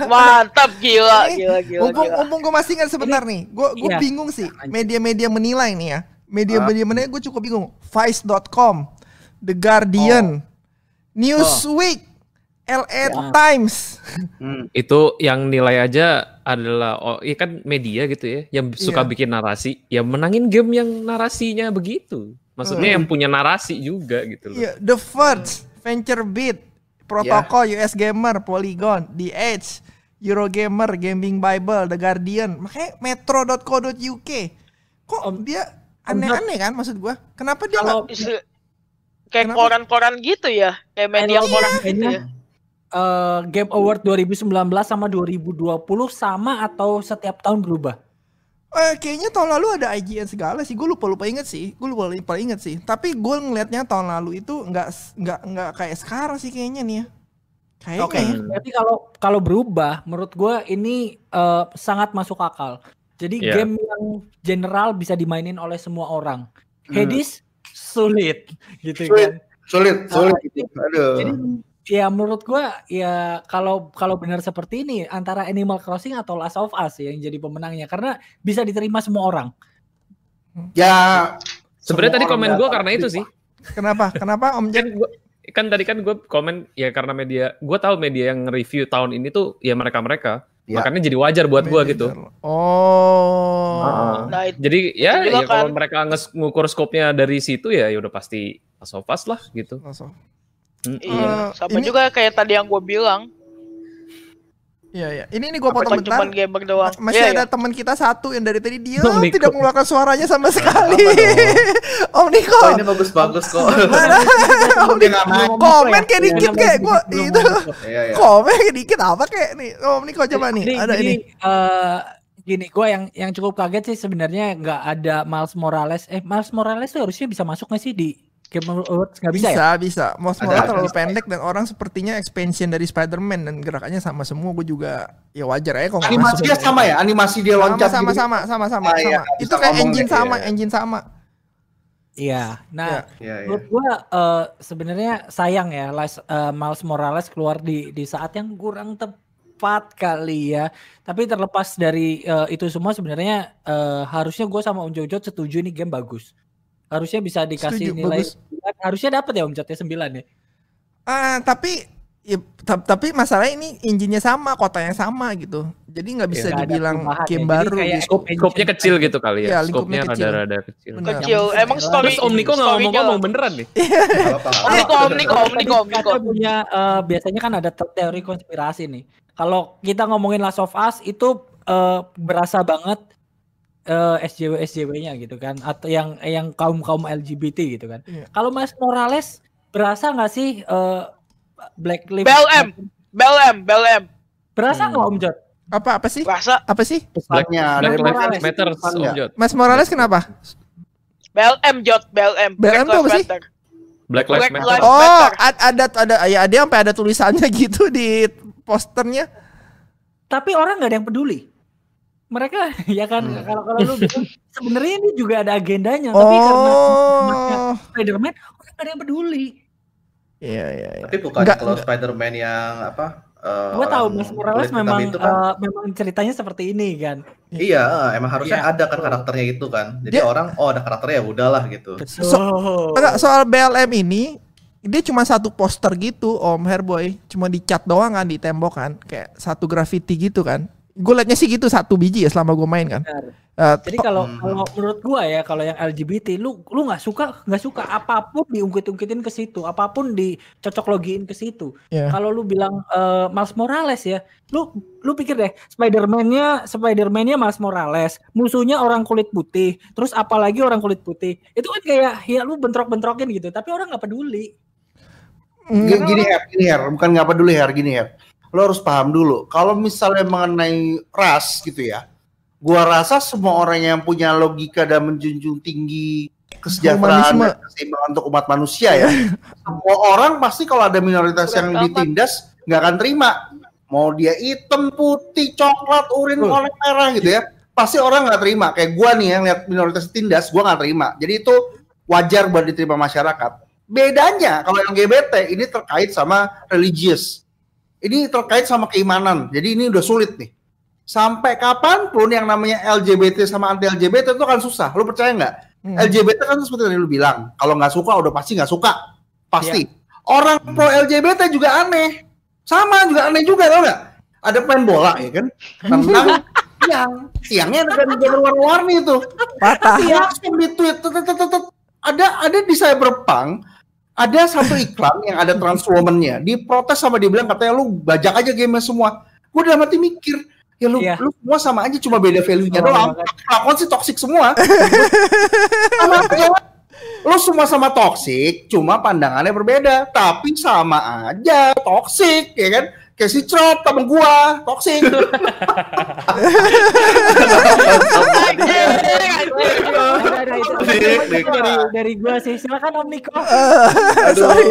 Mantap gila, gila, gila, Mumpung, gila. mumpung gue masih ingat sebentar nih, gue gue Iya. bingung sih media-media menilai nih ya. Media-media menilai gue cukup bingung. Vice.com, The Guardian, Newsweek, LA Times. Hmm. *laughs* Itu yang nilai aja adalah oh iya kan media gitu ya yang suka Iya. bikin narasi, ya menangin game yang narasinya begitu. Maksudnya yang punya narasi juga gitu loh. Iya, The Verge, VentureBeat, Protocol, US Gamer, Polygon, The Edge, Eurogamer, Gaming Bible, The Guardian, makanya metro.co.uk. Kok Om- dia aneh-aneh kan maksud gua? Kenapa dia Kalau nggak Isu- Kayak koran-koran gitu ya, kayak media Kalau koran gitu kayaknya, ya. eh, Game Award 2019 sama 2020 sama atau setiap tahun berubah? Eh, kayaknya tahun lalu ada IGN segala sih. Gue lupa lupa inget sih. Gue lupa lupa inget sih. Tapi gue ngelihatnya tahun lalu itu nggak nggak nggak kayak sekarang sih kayaknya nih ya. Kayaknya. Oke. ya. Berarti kalau kalau berubah, menurut gue ini eh, sangat masuk akal. Jadi Iya. game yang general bisa dimainin oleh semua orang. Hmm. Hades sulit, gitu Sulit. kan. Sulit, sulit. Gitu. Aduh. Jadi ya menurut gue ya kalau kalau benar seperti ini antara Animal Crossing atau Last of Us yang jadi pemenangnya karena bisa diterima semua orang. ya Sebenarnya tadi komen tahu karena itu sih. Kenapa? Kenapa Om Jack? kan gua, kan tadi kan gue komen ya karena media gue tahu media yang review tahun ini tuh ya mereka mereka Ya. makanya jadi wajar buat gue gitu Oh. Heeh. Nah, itu jadi ya, ya kalau kan. mereka ngukur skopnya dari situ ya ya udah pasti Last of Us lah gitu Iya, Eh, sama ini- juga kayak tadi yang gue bilang, Iya iya. Ini nih gue apa potong bentar. cuma gamer doang. Ma- Masih Iya, ada iya. teman kita satu yang dari tadi dia Om Niko. tidak mengeluarkan suaranya sama sekali. *laughs* Om Niko. Oh ini bagus-bagus kok. *laughs* Om Dia Niko. Komen kayak Iya, dikit iya, kayak gue itu. Iya ya. Komen kayak dikit apa kayak nih. Om Niko coba nih. Ada ini. eh, gini, gue yang yang cukup kaget sih sebenarnya nggak ada Miles Morales. Eh, Miles Morales tuh harusnya bisa masuk nggak sih di Game Awards? Nggak bisa, Bisa, ya? bisa. Most Ada, Morales terlalu pendek dan orang sepertinya expansion dari Spider-Man dan gerakannya sama semua. Gue juga ya wajar aja kalau nggak masuk. Animasinya sama ya? Animasi dia Sama loncat sama gitu. sama sama sama Ah, iya, sama. bisa Itu kayak ngomong engine deh, sama, iya. engine sama. Iya. Nah, Iya. Iya ya. menurut gue eh, sebenarnya sayang ya, Las- eh, Miles Morales keluar di di saat yang kurang tepat kali ya. Tapi terlepas dari eh, itu semua sebenarnya eh, harusnya gue sama Om Jojo setuju nih game bagus. Harusnya bisa dikasih Setuju, nilai bagus. 9. Harusnya dapat ya Om Jotnya 9 ya. Ah, tapi ya, ta- tapi masalahnya ini engine-nya sama, kotanya sama gitu. Jadi nggak bisa Nggak ada dibilang game ya. Jadi baru kayak gitu. Skop, skopnya kecil gitu kali Iya, ya lingkupnya skopnya kecil. rada-rada kecil Benar. Kecil, emang story. terus Om Niko nggak story-nya- ngomong-ngomong beneran nih. Om Niko, Om Niko, Om Niko, Om Niko. kita punya eh, biasanya kan ada te- teori konspirasi nih. Kalau kita ngomongin Last of Us itu eh, berasa banget eh, SJW SJW-nya gitu kan atau yang yang kaum kaum LGBT gitu kan. Iya. Kalau Mas Morales berasa nggak sih eh, Black Lives BLM. BLM, BLM. Berasa nggak Om Jot? Apa apa sih? Rasa Apa sih? Black, Pesannya Black dari Lives. Matters Om. Jot Mas Morales kenapa? BLM Jot, BLM. BLM tuh apa sih? Matter. Black Lives Black Matter Oh, Matter. ad- ada ada ya ada sampai ada tulisannya *laughs* gitu di posternya. Tapi orang nggak ada yang peduli. Mereka *laughs* ya kan Hmm. kalau kalau lu bilang sebenarnya ini juga ada agendanya tapi karena Oh. *laughs* Spider-Man orang nggak ada yang peduli. Iya iya iya. Tapi bukannya Nggak- kalau. Spider-Man yang apa? eh, Gue tahu Mas Morales memang itu kan, eh, memang ceritanya seperti ini kan. iya, eh, emang harusnya Iya. ada kan karakternya itu kan. Jadi Dia- orang oh ada karakternya ya udahlah gitu. So- Enggak, soal BLM ini dia cuma satu poster gitu Om Herboy, cuma dicat doang kan di tembok kan, kayak satu graffiti gitu kan. Gue liatnya sih gitu satu biji ya selama gue main kan. Benar. Eh, Jadi kalau Hmm. kalau menurut gua ya kalau yang LGBT lu lu nggak suka nggak suka apa pun diungkit-ungkitin ke situ, apa pun dicocok logiin ke situ. ya. Kalau lu bilang eh, Miles Morales ya, lu lu pikir deh Spider-Man-nya Spider-Man-nya Miles Morales, musuhnya orang kulit putih, terus apalagi orang kulit putih. Itu kan kayak ya lu bentrok-bentrokin gitu, tapi orang nggak peduli. Mm, Gini, gini Her, gini Her, bukan ngapa dulu Her, gini Her. Lo harus paham dulu, kalau misalnya mengenai ras gitu ya, gua rasa semua orang yang punya logika dan menjunjung tinggi kesejahteraan dan keseimbangan untuk umat manusia ya, *laughs* semua orang pasti kalau ada minoritas yang amat. ditindas nggak akan terima. Mau dia hitam, putih, coklat, urin, oleh merah gitu ya, pasti orang nggak terima. Kayak gua nih yang lihat minoritas ditindas, gua nggak terima. Jadi itu wajar buat diterima masyarakat. Bedanya kalau LGBT ini terkait sama religius. Ini terkait sama keimanan. Jadi ini udah sulit nih. Sampai kapan pun yang namanya LGBT sama anti LGBT itu kan susah. Lu percaya nggak? Hmm. LGBT kan seperti yang lu bilang. Kalau nggak suka udah pasti nggak suka. Pasti. Orang Hmm. pro LGBT juga aneh. Sama juga aneh juga tau nggak? Ada pemain bola ya kan? Tentang *laughs* tiang. Tiangnya ada gambar warna-warni itu Patah. langsung di tweet ada ada di cyberpunk ada satu iklan yang ada trans woman-nya diprotes sama dia bilang katanya lu bajak aja game semua. Gue udah mati mikir ya lu Iya. lu semua sama aja cuma beda value-nya Oh, doang. lakon sih toxic semua. Sama lu semua sama toxic cuma pandangannya berbeda. Tapi sama aja toxic ya kan kayak si Crop temen gua toxic *laughs* dari dari gua sih. Silakan Om Niko. *laughs* sorry,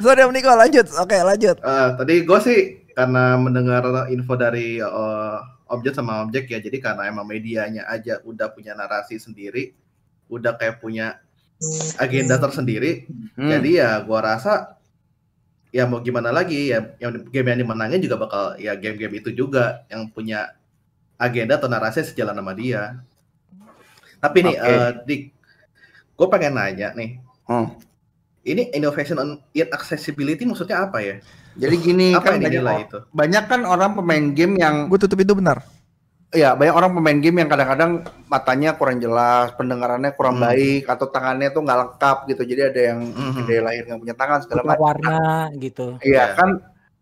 sorry Om Niko lanjut. Oke lanjut. Eh, tadi gue sih karena mendengar info dari eh, objek sama objek ya, jadi karena emang medianya aja udah punya narasi sendiri, udah kayak punya agenda tersendiri, Hmm. jadi ya gua rasa ya mau gimana lagi ya, yang game yang dimenangin juga bakal ya game-game itu juga yang punya agenda atau narasi sejalan sama dia. Tapi nih, Oke. eh, Dik, gue pengen nanya nih, Hmm. ini innovation on in accessibility maksudnya apa ya? jadi gini Apa kan yang banyak, itu? banyak kan orang pemain game yang Gue tutup itu benar. Ya banyak orang pemain game yang kadang-kadang matanya kurang jelas, pendengarannya kurang Hmm. baik atau tangannya tuh nggak lengkap gitu. Jadi ada yang Mhm. dari lahir nggak punya tangan segala macam. warna gitu. Iya Iya. kan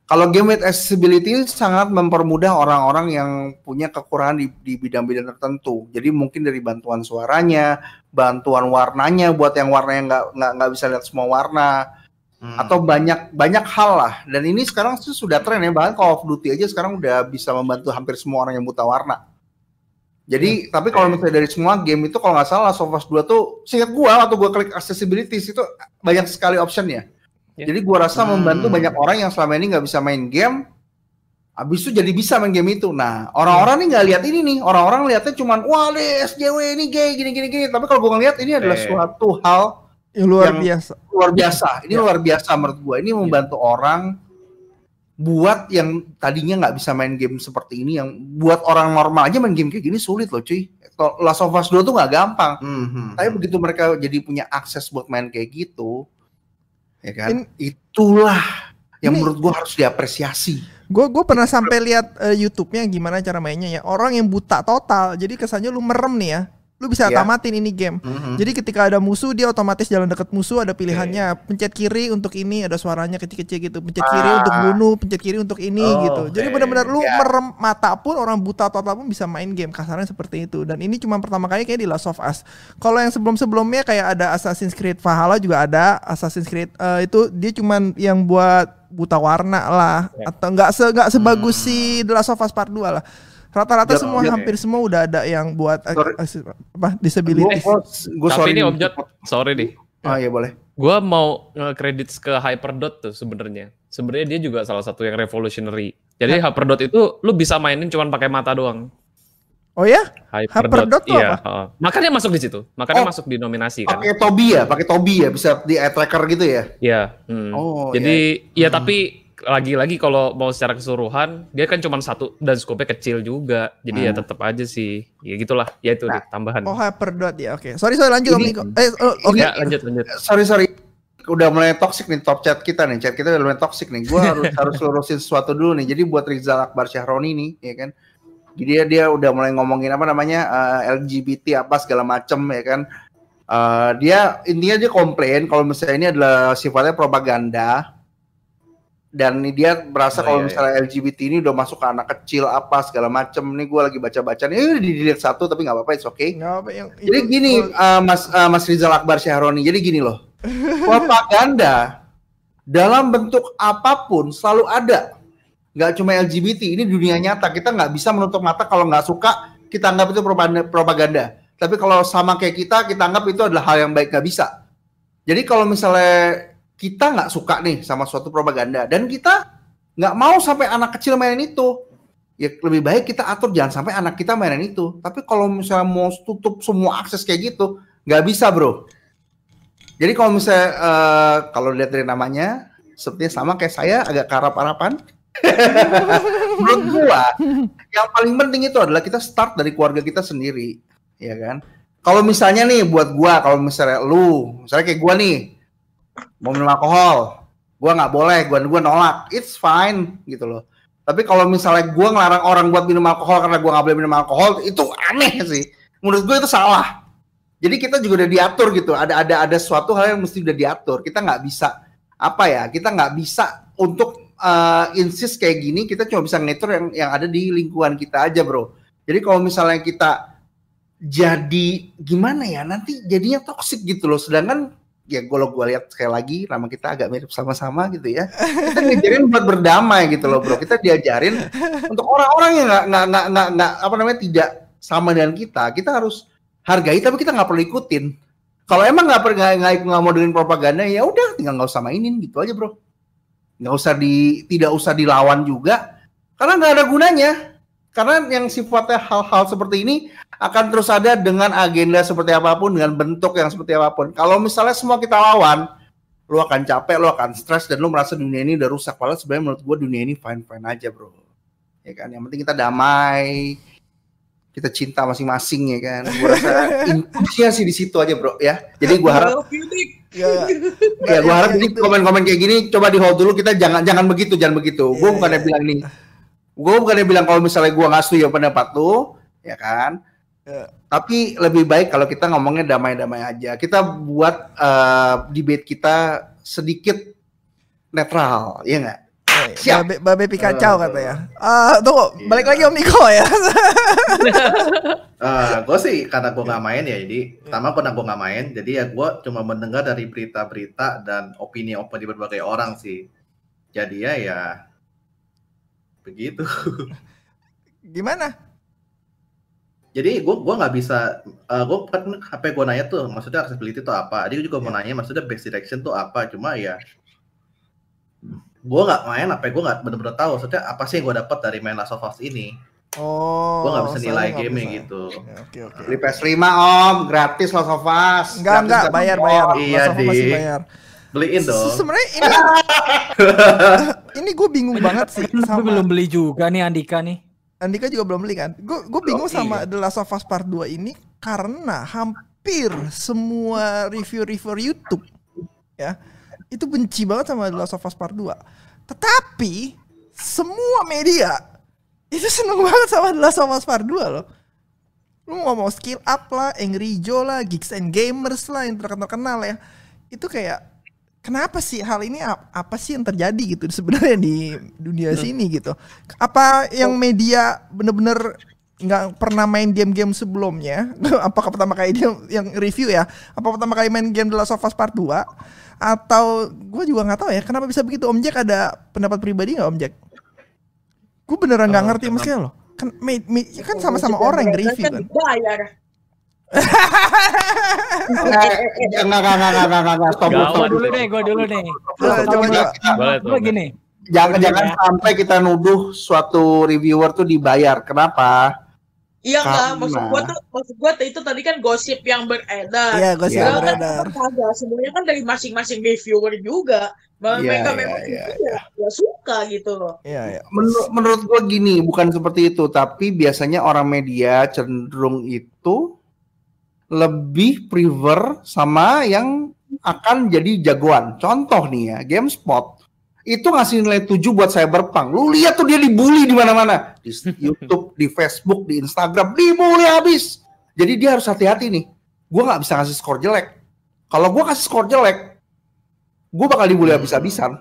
kalau game with accessibility sangat mempermudah orang-orang yang punya kekurangan di, di bidang-bidang tertentu. Jadi mungkin dari bantuan suaranya, bantuan warnanya buat yang warnanya nggak nggak nggak bisa lihat semua warna Hmm. atau banyak banyak hal lah. Dan ini sekarang sih sudah tren ya bahkan Call of Duty aja sekarang udah bisa membantu hampir semua orang yang buta warna. Jadi tapi kalau misalnya dari semua game itu kalau nggak salah Last of Us 2 tuh singkat gua waktu gua klik accessibility itu banyak sekali optionnya. Ya. Jadi gua rasa Hmm. membantu banyak orang yang selama ini nggak bisa main game Habis itu jadi bisa main game itu. Nah, orang-orang nih nggak lihat ini nih. Orang-orang lihatnya cuman wah deh SJW ini gay gini gini gini. Tapi kalau gua ngeliat ini adalah Eh. suatu hal Yang luar Yang- biasa. luar biasa. Ini Ya. luar biasa menurut gua. Ini membantu orang buat yang tadinya nggak bisa main game seperti ini, yang buat orang normal aja main game kayak gini sulit loh cuy. Kalau Last of Us 2 tuh nggak gampang. Mhm. Tapi begitu mereka jadi punya akses buat main kayak gitu, ya kan? In- Itulah yang Ini- menurut gua harus diapresiasi. Gue gue pernah sampai lihat eh, YouTube-nya gimana cara mainnya ya. Orang yang buta total. Jadi kesannya lu merem nih ya. Lu bisa Ya. tamatin ini game. Mhm. Jadi ketika ada musuh dia otomatis jalan dekat musuh ada pilihannya. Pencet kiri untuk ini ada suaranya kecil-kecil gitu. Pencet kiri Ah. untuk bunuh, pencet kiri untuk ini Oh, gitu. Jadi oke. benar-benar lu Ya. merem mata pun orang buta total pun bisa main game kasarnya seperti itu. Dan ini cuma pertama kali kayak di Last of Us. Kalau yang sebelum-sebelumnya kayak ada Assassin's Creed Valhalla juga ada Assassin's Creed eh, itu dia cuman yang buat buta warna lah Ya. atau nggak se nggak sebagus Hmm. si The Last of Us Part 2 lah. Rata-rata Ya, semua ya. hampir semua udah ada yang buat eh, Sorry. eh, apa disability. Gua, gua Tapi sorry ini nih. objek, sorry nih. Oh iya boleh. Gua mau nge-credit ke Hyperdot tuh sebenarnya. Sebenarnya dia juga salah satu yang revolutionary. Jadi Hyperdot itu lu bisa mainin cuman pakai mata doang. Oh ya? Hyperdot, Hyperdot tuh iya. apa? heeh. Makanya masuk di situ. Makanya Oh. masuk di nominasi kan. Pakai Tobi ya, pakai Tobi ya, bisa di eye tracker gitu ya. Iya. hmm. Oh, Jadi ya Hmm. tapi lagi-lagi kalau mau secara keseluruhan dia kan cuma satu dan skopnya kecil juga. Jadi ya Hmm. tetap aja sih. Ya gitulah. Ya itu deh tambahan. Oh Hyperdot ya. Oke. Sorry sorry lanjut Om Niko. Eh oh, oke. Ya lanjut lanjut. Sorry sorry. udah mulai toxic nih top chat kita nih, chat kita udah mulai toxic nih. Gua harus *laughs* harus lurusin sesuatu dulu nih. Jadi buat Rizal Akbar Syahroni nih, ya kan. Jadi dia dia udah mulai ngomongin apa namanya eh, LGBT apa segala macem ya kan. Eh, dia intinya dia komplain kalau misalnya ini adalah sifatnya propaganda dan ini dia merasa Oh, kalau iya, misalnya LGBT ini udah masuk ke anak kecil apa segala macem. Nih gue lagi baca-baca nih, eh, di delete satu tapi nggak apa-apa, it's okay. Nggak apa yang Jadi itu- gini, uh, Mas uh, Mas Rizal Akbar Syahroni. Jadi gini loh, propaganda dalam bentuk apa pun selalu ada. Nggak cuma LGBT, ini dunia nyata. Kita nggak bisa menutup mata kalau nggak suka, kita anggap itu propaganda. propaganda. Tapi kalau sama kayak kita, kita anggap itu adalah hal yang baik nggak bisa. Jadi kalau misalnya kita nggak suka nih sama suatu propaganda dan kita nggak mau sampai anak kecil mainin itu, ya lebih baik kita atur jangan sampai anak kita mainin itu. Tapi kalau misalnya mau tutup semua akses kayak gitu, nggak bisa bro. Jadi kalau misalnya eh, kalau lihat dari namanya, sepertinya sama kayak saya agak karap-harapan. *laughs* Menurut gua, yang paling penting itu adalah kita start dari keluarga kita sendiri, ya kan? Kalau misalnya nih buat gua, kalau misalnya lu, misalnya kayak gua nih, mau minum alkohol, gua nggak boleh, gua gua nolak, it's fine gitu loh. Tapi kalau misalnya gua ngelarang orang buat minum alkohol karena gua nggak boleh minum alkohol, itu aneh sih. Menurut gua itu salah. Jadi kita juga udah diatur gitu. Ada ada ada suatu hal yang mesti udah diatur. Kita nggak bisa apa ya? Kita nggak bisa untuk uh, insist kayak gini. Kita cuma bisa ngatur yang yang ada di lingkungan kita aja, bro. Jadi kalau misalnya kita jadi gimana ya? Nanti jadinya toxic gitu loh. Sedangkan ya kalau gue lihat sekali lagi nama kita agak mirip sama-sama gitu ya. Kita diajarin buat berdamai gitu loh, bro. Kita diajarin untuk orang-orang yang nggak nggak nggak nggak apa namanya tidak sama dengan kita. Kita harus hargai tapi kita nggak perlu ikutin. Kalau emang nggak per- nggak nggak nggak mau dengerin propaganda ya udah tinggal nggak usah mainin gitu aja bro. Nggak usah di tidak usah dilawan juga karena nggak ada gunanya. Karena yang sifatnya hal-hal seperti ini akan terus ada dengan agenda seperti apa pun dengan bentuk yang seperti apa pun. Kalau misalnya semua kita lawan, lu akan capek, lu akan stres dan lu merasa dunia ini udah rusak. Padahal sebenarnya menurut gua dunia ini fine fine aja bro. Ya kan, yang penting kita damai, kita cinta masing-masing ya kan. Gua rasa *laughs* intinya sih di situ aja bro ya. Jadi gua harap ya, *laughs* ya gua harap jadi komen-komen kayak gini coba di hold dulu kita jangan jangan begitu jangan begitu. Gua Iya, bukannya iya. bilang nih. Gua bukannya bilang kalau misalnya gua nggak setuju pendapat lu, ya kan. Tapi lebih baik kalau kita ngomongnya damai-damai aja. Kita buat eh, debate kita sedikit netral, ya nggak? Siap. Babe, babe Pikachu Eh. katanya. Ah, tunggu, Iya. balik lagi Om Niko ya. gue sih karena gue nggak main ya, jadi pertama pernah gue nggak main, jadi ya gue cuma mendengar dari berita-berita dan opini-opini berbagai orang sih. Jadi ya ya begitu. Gimana? Jadi gue gua nggak bisa, gue kan HP gue nanya tuh, maksudnya accessibility itu apa? Dia juga mau nanya, maksudnya base direction tuh apa? Cuma ya gue nggak main, HP gue nggak bener-bener tahu, maksudnya apa sih yang gue dapat dari main Last of Us ini? Oh. gue nggak bisa nilai game bisa. gitu. Ya, Oke, oke. Beli PS5 om, gratis Last of Us. Enggak, enggak, bayar, bayar. Iya, masih Dik. bayar. Beliin Se- dong. Sebenarnya ini *laughs* ini gue bingung banget sih sama belum beli juga nih Andika nih. Andika juga belum beli kan. Gue gue bingung Oh, sama iya. The Last of Us Part 2 ini karena hampir semua review-review YouTube ya itu benci banget sama The Last of Us Part 2. Tetapi semua media itu seneng banget sama The Last of Us Part 2 loh. Lu ngomong skill up lah, Angry Joe lah, Geeks and Gamers lah yang terkenal ya. Itu kayak kenapa sih hal ini ap- apa sih yang terjadi gitu sebenarnya di dunia sini gitu? Apa yang media bener-bener nggak pernah main game-game sebelumnya? *laughs* Apakah pertama kali dia yang review ya? Apa pertama kali main game The Last of Us Part 2? Atau gue juga nggak tahu ya kenapa bisa begitu Om Jack ada pendapat pribadi nggak Om Jack? Gue beneran nggak Oh, ngerti maksudnya loh. Kan, me- me- kan sama-sama orang yang review kan. Bayar. Eh, Enggak, enggak, enggak, enggak, enggak, stop Gua dulu. deh, gua dulu nih. Coba, gini. Jangan, jangan sampai kita nuduh suatu reviewer tuh dibayar. Kenapa? Iya enggak, maksud gua tuh maksud gua itu tadi kan gosip yang beredar. Iya. Sebenarnya beredar. kan kagak, semuanya kan dari masing-masing reviewer juga. Bahwa Iya, mereka iya, memang itu ya, ya suka gitu loh. Iya, iya. Menur- menurut gua gini, bukan seperti itu, tapi biasanya orang media cenderung itu lebih prefer sama yang akan jadi jagoan. Contoh nih ya, GameSpot itu ngasih nilai 7 buat Cyberpunk. Lu lihat tuh dia dibully di mana-mana. Di YouTube, di Facebook, di Instagram, dibully habis. Jadi dia harus hati-hati nih. Gue nggak bisa ngasih skor jelek. Kalau gue kasih skor jelek, gue bakal dibully habis-habisan.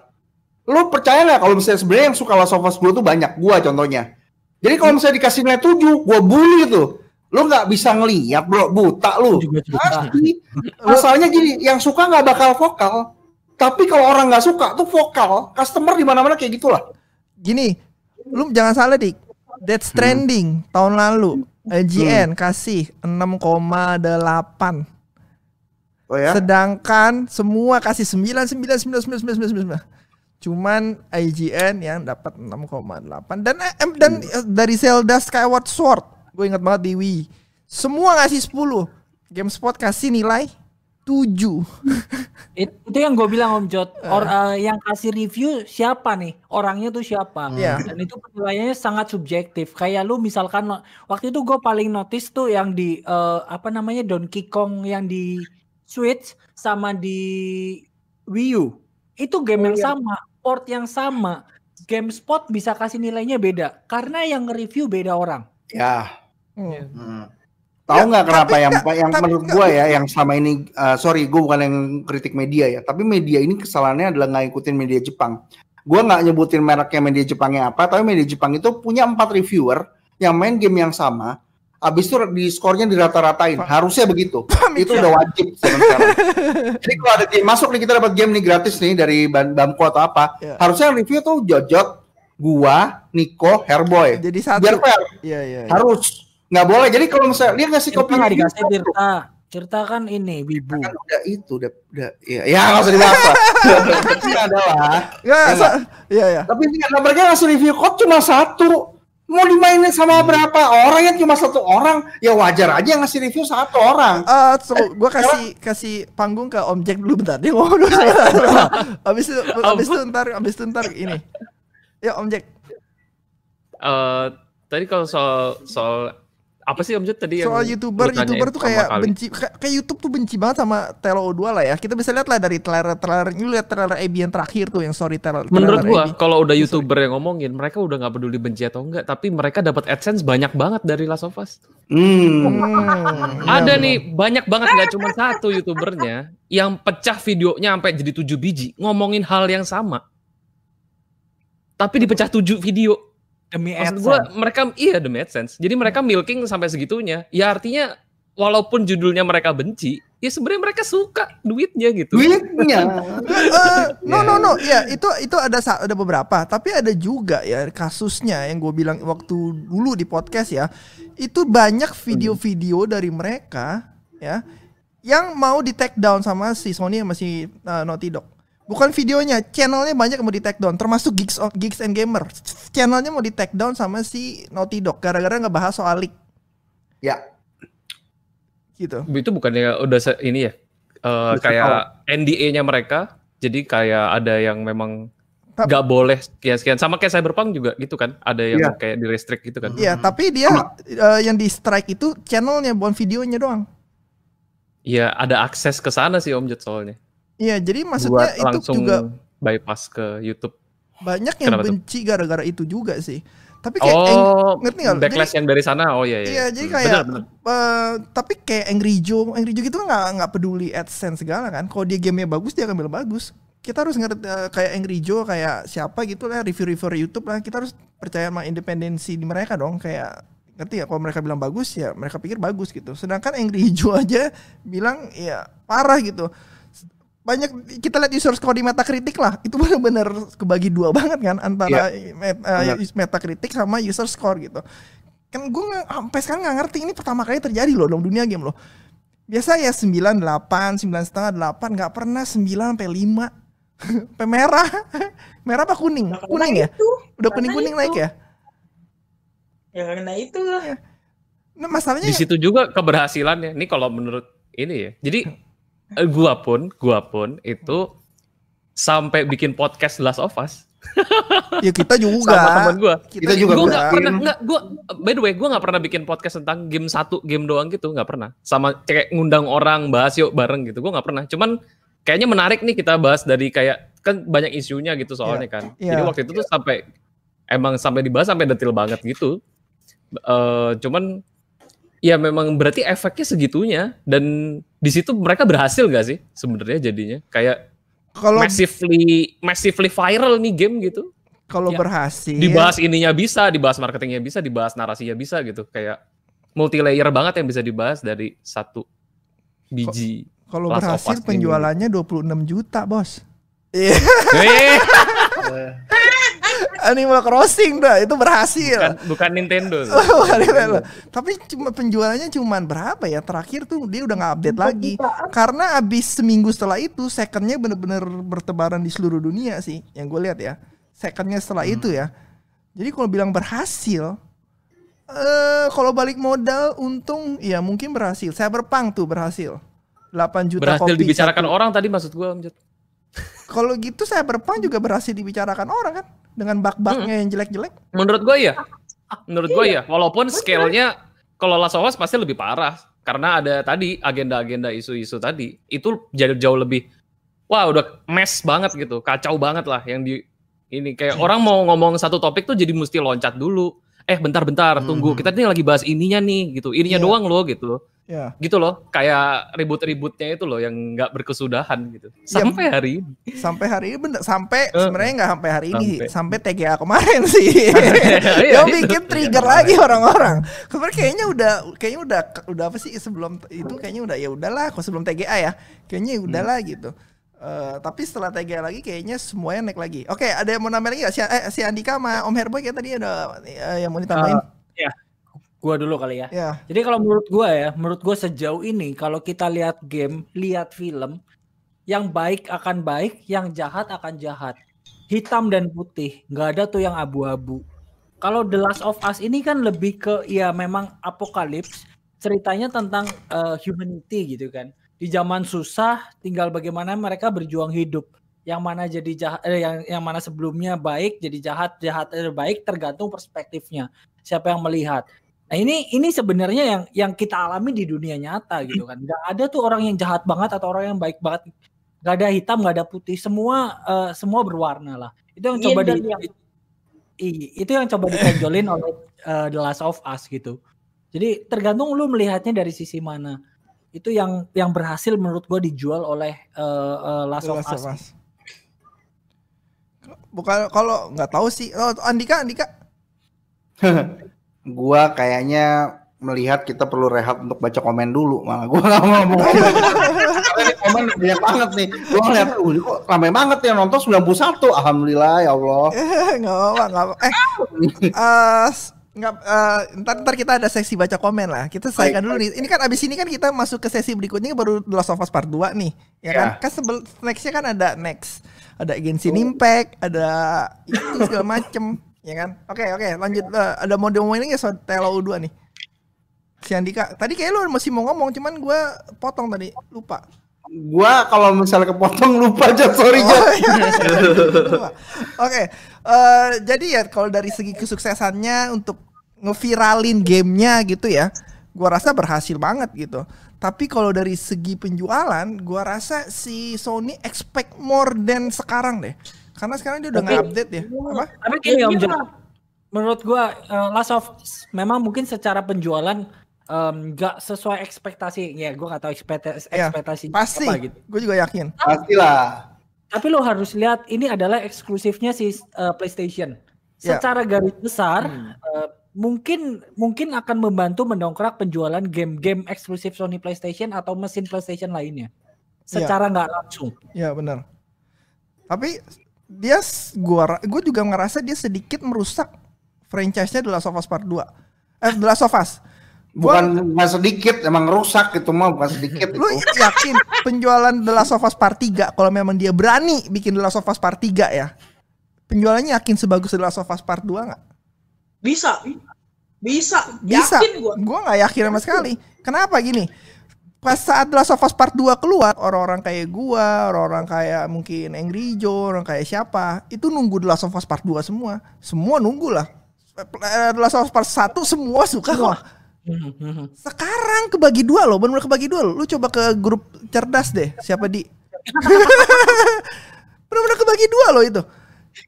Lu percaya nggak kalau misalnya sebenarnya yang suka Last of 2 tuh banyak, gue contohnya. Jadi kalau misalnya dikasih nilai 7, gue bully tuh. Lu nggak bisa ngeliat bro, buta lu. Pasti. Masalahnya gini, yang suka nggak bakal vokal. Tapi kalau orang nggak suka tuh vokal. Customer di mana-mana kayak gitulah. Gini, lu jangan salah dik. Death Stranding tahun lalu IGN kasih 6,8. Oh ya? Sedangkan semua kasih 9 9 9 9 9 9 9. Cuman IGN yang dapat 6,8 dan eh, dan eh, dari Zelda Skyward Sword, gue ingat banget di Wii. Semua ngasih 10. GameSpot kasih nilai 7. *laughs* It- itu yang gue bilang Om Jod, or, eh, yang kasih review siapa nih? Orangnya tuh siapa? Iya. Dan itu penilaiannya sangat subjektif. Kayak lu misalkan waktu itu gue paling notice tuh yang di eh, apa namanya Donkey Kong yang di Switch sama di Wii U. Itu game yang sama, port yang sama. GameSpot bisa kasih nilainya beda karena yang nge-review beda orang. Ya. Hmm. Hmm. Tahu Ya, nggak kenapa tapi yang yang tapi menurut gua ya yang selama ini uh, sorry gue bukan yang kritik media ya tapi media ini kesalahannya adalah nggak ikutin media Jepang. Gua nggak nyebutin mereknya media Jepangnya apa tapi media Jepang itu punya empat reviewer yang main game yang sama. Abis itu di skornya dirata-ratain. Harusnya begitu. itu udah wajib sekarang. *laughs* Jadi kalau ada game masuk nih kita dapat game nih gratis nih dari Bamko atau apa, Ya. harusnya yang review tuh Jojot, gua, Niko, Herboy. Jadi satu. Biar fair Iya iya. iya. harus nggak boleh jadi kalau misalnya dia ngasih Tirta kopi nggak dikasih Tirta. Tirta kan ini wibu. kan udah itu udah udah ya ya nggak usah dibahas. *laughs* Ini adalah Ya, iya iya. tapi ini nah, mereka ngasih review kok cuma satu mau dimainin sama berapa orang yang cuma satu orang ya wajar aja yang ngasih review satu orang Eh, so, gue kasih kasih panggung ke Om Jack dulu bentar. Dia ngomong dulu. *laughs* abis itu, abis itu ntar, abis itu ntar ini. Ya Om Jack. Eh, tadi kalau soal soal apa sih Om Jod tadi yang Soal youtuber, lu tanyain youtuber tuh kayak kali? benci, kayak, kayak YouTube tuh benci banget sama Telo O2 lah ya. Kita bisa lihat lah dari trailer-trailer, ini lihat trailer AB yang terakhir tuh yang. Menurut trailer gua AB. kalau udah youtuber yang ngomongin mereka udah nggak peduli benci atau enggak, tapi mereka dapat adsense banyak banget dari Last of Us. hmm. Ada iya, nih banyak banget nggak cuma satu youtubernya yang pecah videonya sampai jadi 7 biji ngomongin hal yang sama. Tapi dipecah 7 video. Demi Maksud AdSense. gua mereka iya demi AdSense. Jadi mereka milking sampai segitunya. Ya artinya walaupun judulnya mereka benci, ya sebenarnya mereka suka duitnya gitu. duitnya *laughs* Eh, no no no ya itu itu ada ada beberapa tapi ada juga ya kasusnya yang gue bilang waktu dulu di podcast ya itu banyak video-video dari mereka ya yang mau di take down sama si Sony sama si uh, Naughty Dog bukan videonya channelnya banyak yang mau di take down termasuk Geeks Geeks and Gamer channelnya mau di take down sama si Naughty Dog gara-gara ngebahas soal leak ya gitu Itu bukannya udah ini ya? eh, Udah kayak NDA-nya mereka. Jadi kayak ada yang memang nggak boleh sekian-sekian. Sama kayak Cyberpunk juga gitu kan. Ada yang Iya. kayak di restrict gitu kan. Iya tapi dia uh, yang di strike itu channelnya bukan videonya doang Iya, ada akses ke sana sih Om Jod soalnya. Iya, jadi maksudnya Buat itu langsung juga bypass ke YouTube. banyak yang Kenapa benci gara-gara itu juga sih. Tapi kayak ang- Oh, ngerti nggak? backlash yang dari sana. Oh iya iya. iya, jadi Hmm, kayak benar, benar. eh, tapi kayak Angry Joe, Angry Joe gitu nggak nggak peduli AdSense segala kan. Kalau dia gamenya bagus dia akan bilang bagus. Kita harus ngerti eh, kayak Angry Joe kayak siapa gitu lah review-review YouTube lah. Kita harus percaya sama independensi di mereka dong kayak ngerti ya kalau mereka bilang bagus ya mereka pikir bagus gitu. Sedangkan Angry *laughs* Joe aja bilang ya parah gitu banyak kita lihat user score di Metacritic lah. Itu benar-benar kebagi dua banget kan antara met- eh, benar. Metacritic sama user score gitu. Kan gue nggak sampai sekarang nggak ngerti ini pertama kali terjadi loh dalam dunia game loh. Biasa ya 9 8 9 setengah 8 nggak pernah 9 sampai 5 *laughs* sampai merah. *laughs* Merah apa kuning? Nah, kuning ya? itu, udah kuning kuning karena naik ya? Ya karena itu. Nah masalahnya Di situ juga keberhasilannya. Ini kalau menurut ini ya. Jadi *laughs* gua pun, gua pun itu sampai bikin podcast Last of Us *laughs* ya kita juga sama teman gua. Kita juga Gua nggak pernah nggak gua by the way gua nggak pernah bikin podcast tentang game satu game doang gitu nggak pernah. Sama kayak ngundang orang bahas yuk bareng gitu. Gua nggak pernah. Cuman kayaknya menarik nih kita bahas dari kayak kan banyak isunya gitu soalnya kan. Iya. Jadi waktu itu tuh sampai emang sampai dibahas sampai detail banget gitu. Eh cuman ya memang berarti efeknya segitunya dan di situ mereka berhasil gak sih sebenarnya jadinya kayak Kalau massively massively viral nih game gitu. kalau Ya. berhasil Dibahas ininya bisa, dibahas marketingnya bisa, dibahas narasinya bisa gitu. Kayak multi layer banget yang bisa dibahas dari satu biji. kalau berhasil Us ini. penjualannya 26 juta, Bos. Iya, *laughs* Eh, Animal Crossing dah, itu berhasil. bukan, bukan Nintendo. *laughs* Bukan Nintendo. Tapi cuma penjualannya cuman berapa ya? Terakhir tuh dia udah nggak update lagi. Karena abis seminggu setelah itu, secondnya bener-bener bertebaran di seluruh dunia sih. Yang gue lihat ya, secondnya setelah itu ya. Jadi kalau bilang berhasil, eh kalau balik modal untung ya mungkin berhasil. Saya berpang tuh berhasil. 8 juta Berhasil kopi dibicarakan satu. orang tadi maksud Jod. Kalau gitu saya berpang juga berhasil dibicarakan orang kan dengan bug-bugnya yang jelek-jelek. Menurut gua iya. Menurut gua iya. Walaupun scale-nya kalau Last of Us pasti lebih parah karena ada tadi agenda-agenda isu-isu tadi itu jauh jauh lebih wah udah mess banget gitu, kacau banget lah yang di ini kayak orang mau ngomong satu topik tuh jadi mesti loncat dulu. Eh bentar-bentar, tunggu. Kita nih lagi bahas ininya nih gitu. Ininya Iya. doang loh gitu. Ya. Gitu loh, kayak ribut-ributnya itu loh yang nggak berkesudahan gitu. Sampai hari ini. sampai hari ini bener sampai Eh, sebenarnya nggak sampai hari ini sampai. sampai TGA kemarin *laughs* sih Iya, *laughs* yang itu. bikin trigger lagi orang-orang kemarin kayaknya udah kayaknya udah udah apa sih sebelum itu kayaknya udah ya udahlah kok sebelum TGA ya kayaknya ya udahlah gitu Eh, tapi setelah TGA lagi kayaknya semuanya naik lagi oke ada yang mau nambah lagi nggak si, eh, si Andika sama Om Herboy kayak tadi ada eh, yang mau ditambahin Gua dulu kali ya. ya Jadi kalau menurut gua ya, menurut gua sejauh ini kalau kita lihat game, lihat film, yang baik akan baik, yang jahat akan jahat. Hitam dan putih, nggak ada tuh yang abu-abu. Kalau The Last of Us ini kan lebih ke ya memang apokalips, ceritanya tentang eh, humanity gitu kan. Di zaman susah, tinggal bagaimana mereka berjuang hidup. Yang mana jadi jahat, eh, yang yang mana sebelumnya baik jadi jahat, jahat eh, baik tergantung perspektifnya. Siapa yang melihat. Nah ini ini sebenarnya yang yang kita alami di dunia nyata gitu kan. Gak ada tuh orang yang jahat banget atau orang yang baik banget. Gak ada hitam, gak ada putih. Semua eh, semua berwarna lah. Itu yang coba di, yang. i- itu yang coba ditonjolin oleh eh, The Last of Us gitu. Jadi tergantung lu melihatnya dari sisi mana. Itu yang yang berhasil menurut gua dijual oleh eh, eh, Last, of Last Us. of Us. bukan kalau nggak tahu sih. Oh, Andika Andika. *laughs* Gua kayaknya melihat kita perlu rehat untuk baca komen dulu. Malah gua nggak mau ngomong. *laughs* Komen banyak banget nih. Gua ngeliat uh kok ramai banget ya nonton 91 alhamdulillah ya Allah. *laughs* Nggak apa nggak apa eh eh, nggak eh, ntar, ntar kita ada seksi baca komen lah. Kita selesaikan dulu nih. Ini kan abis ini kan kita masuk ke sesi berikutnya baru The Last of Us Part 2 nih ya kan? Ya. kan sebel nextnya kan ada next. Ada Genshin Impact ada itu segala macem ya kan? Oke oke lanjut. Eh, ada mau diomongin nggak soal TLO 2 nih. Si Andika tadi kayak lu masih mau ngomong cuman gue potong tadi lupa. Gua kalau misalnya kepotong lupa aja sorry Oh, iya. *laughs* Oke, eh, jadi ya kalau dari segi kesuksesannya untuk ngeviralin gamenya gitu ya, gua rasa berhasil banget gitu. Tapi kalau dari segi penjualan, gua rasa si Sony expect more than sekarang deh. Karena sekarang dia udah Tapi- nge-update ya. Apa? Tapi gini Om Iya. Jon, menurut gua eh, Last of memang mungkin secara penjualan nggak sesuai ekspektasi. Ya, gua nggak tahu ekspektasi Ya, ekspektasi Pasti, apa gitu. gue juga yakin. pastilah Tapi lo harus lihat ini adalah eksklusifnya si eh, PlayStation. Secara garis besar eh, mungkin mungkin akan membantu mendongkrak penjualan game-game eksklusif Sony PlayStation atau mesin PlayStation lainnya. Secara nggak langsung. Ya benar. Tapi dia gua gua juga ngerasa dia sedikit merusak franchise-nya The Last of Us Part 2. Eh The Last of Us. Gua- bukan bukan sedikit emang rusak itu mah bukan sedikit Lu itu *laughs* yakin penjualan The Last of Us Part 3 kalau memang dia berani bikin The Last of Us Part 3 ya? Penjualannya yakin sebagus The Last of Us Part 2 nggak? Bisa. Bisa. Bisa. Yakin gua. Gua nggak yakin sama sekali. Kenapa gini? Pas saat The Last of Us Part 2 keluar, orang-orang kayak gua, orang-orang kayak mungkin Angry Joe, orang kayak siapa, itu nunggu The Last of Us Part 2 semua. Semua nunggu lah. Eh, The Last of Us Part 1 semua suka kok. Sekarang kebagi dua loh, benar kebagi dua loh. Lu coba ke grup cerdas deh, siapa di *laughs* *laughs* Benar-benar kebagi dua loh itu.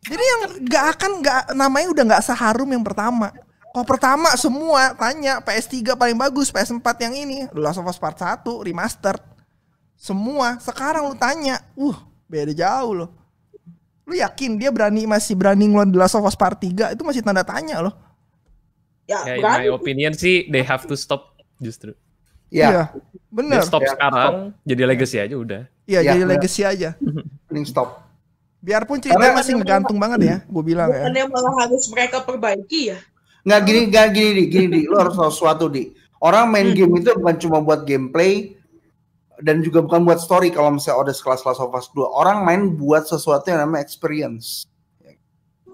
Jadi yang nggak akan nggak namanya udah nggak seharum yang pertama. Kalau pertama semua tanya PS3 paling bagus, PS4 yang ini, The Last of Us Part 1 remastered. Semua sekarang lu tanya, uh beda jauh loh. Lu yakin dia berani masih berani ngeluarin The Last of Us Part 3 itu masih tanda tanya loh. Ya, Ya, in my opinion sih they have to stop justru. Ya, Iya, bener. Dia stop Ya, sekarang, jadi legacy aja udah. Iya, Ya, jadi legacy aja. mending stop. Biarpun ceritanya Karena- masih ngegantung banget ya, gue bilang ya. Bukannya malah harus mereka perbaiki ya? Nggak gini, nggak gini di, gini di. Lo harus tahu sesuatu di. Orang main game itu bukan cuma buat gameplay dan juga bukan buat story kalau misalnya ada sekelas Last of Us 2. Orang main buat sesuatu yang namanya experience.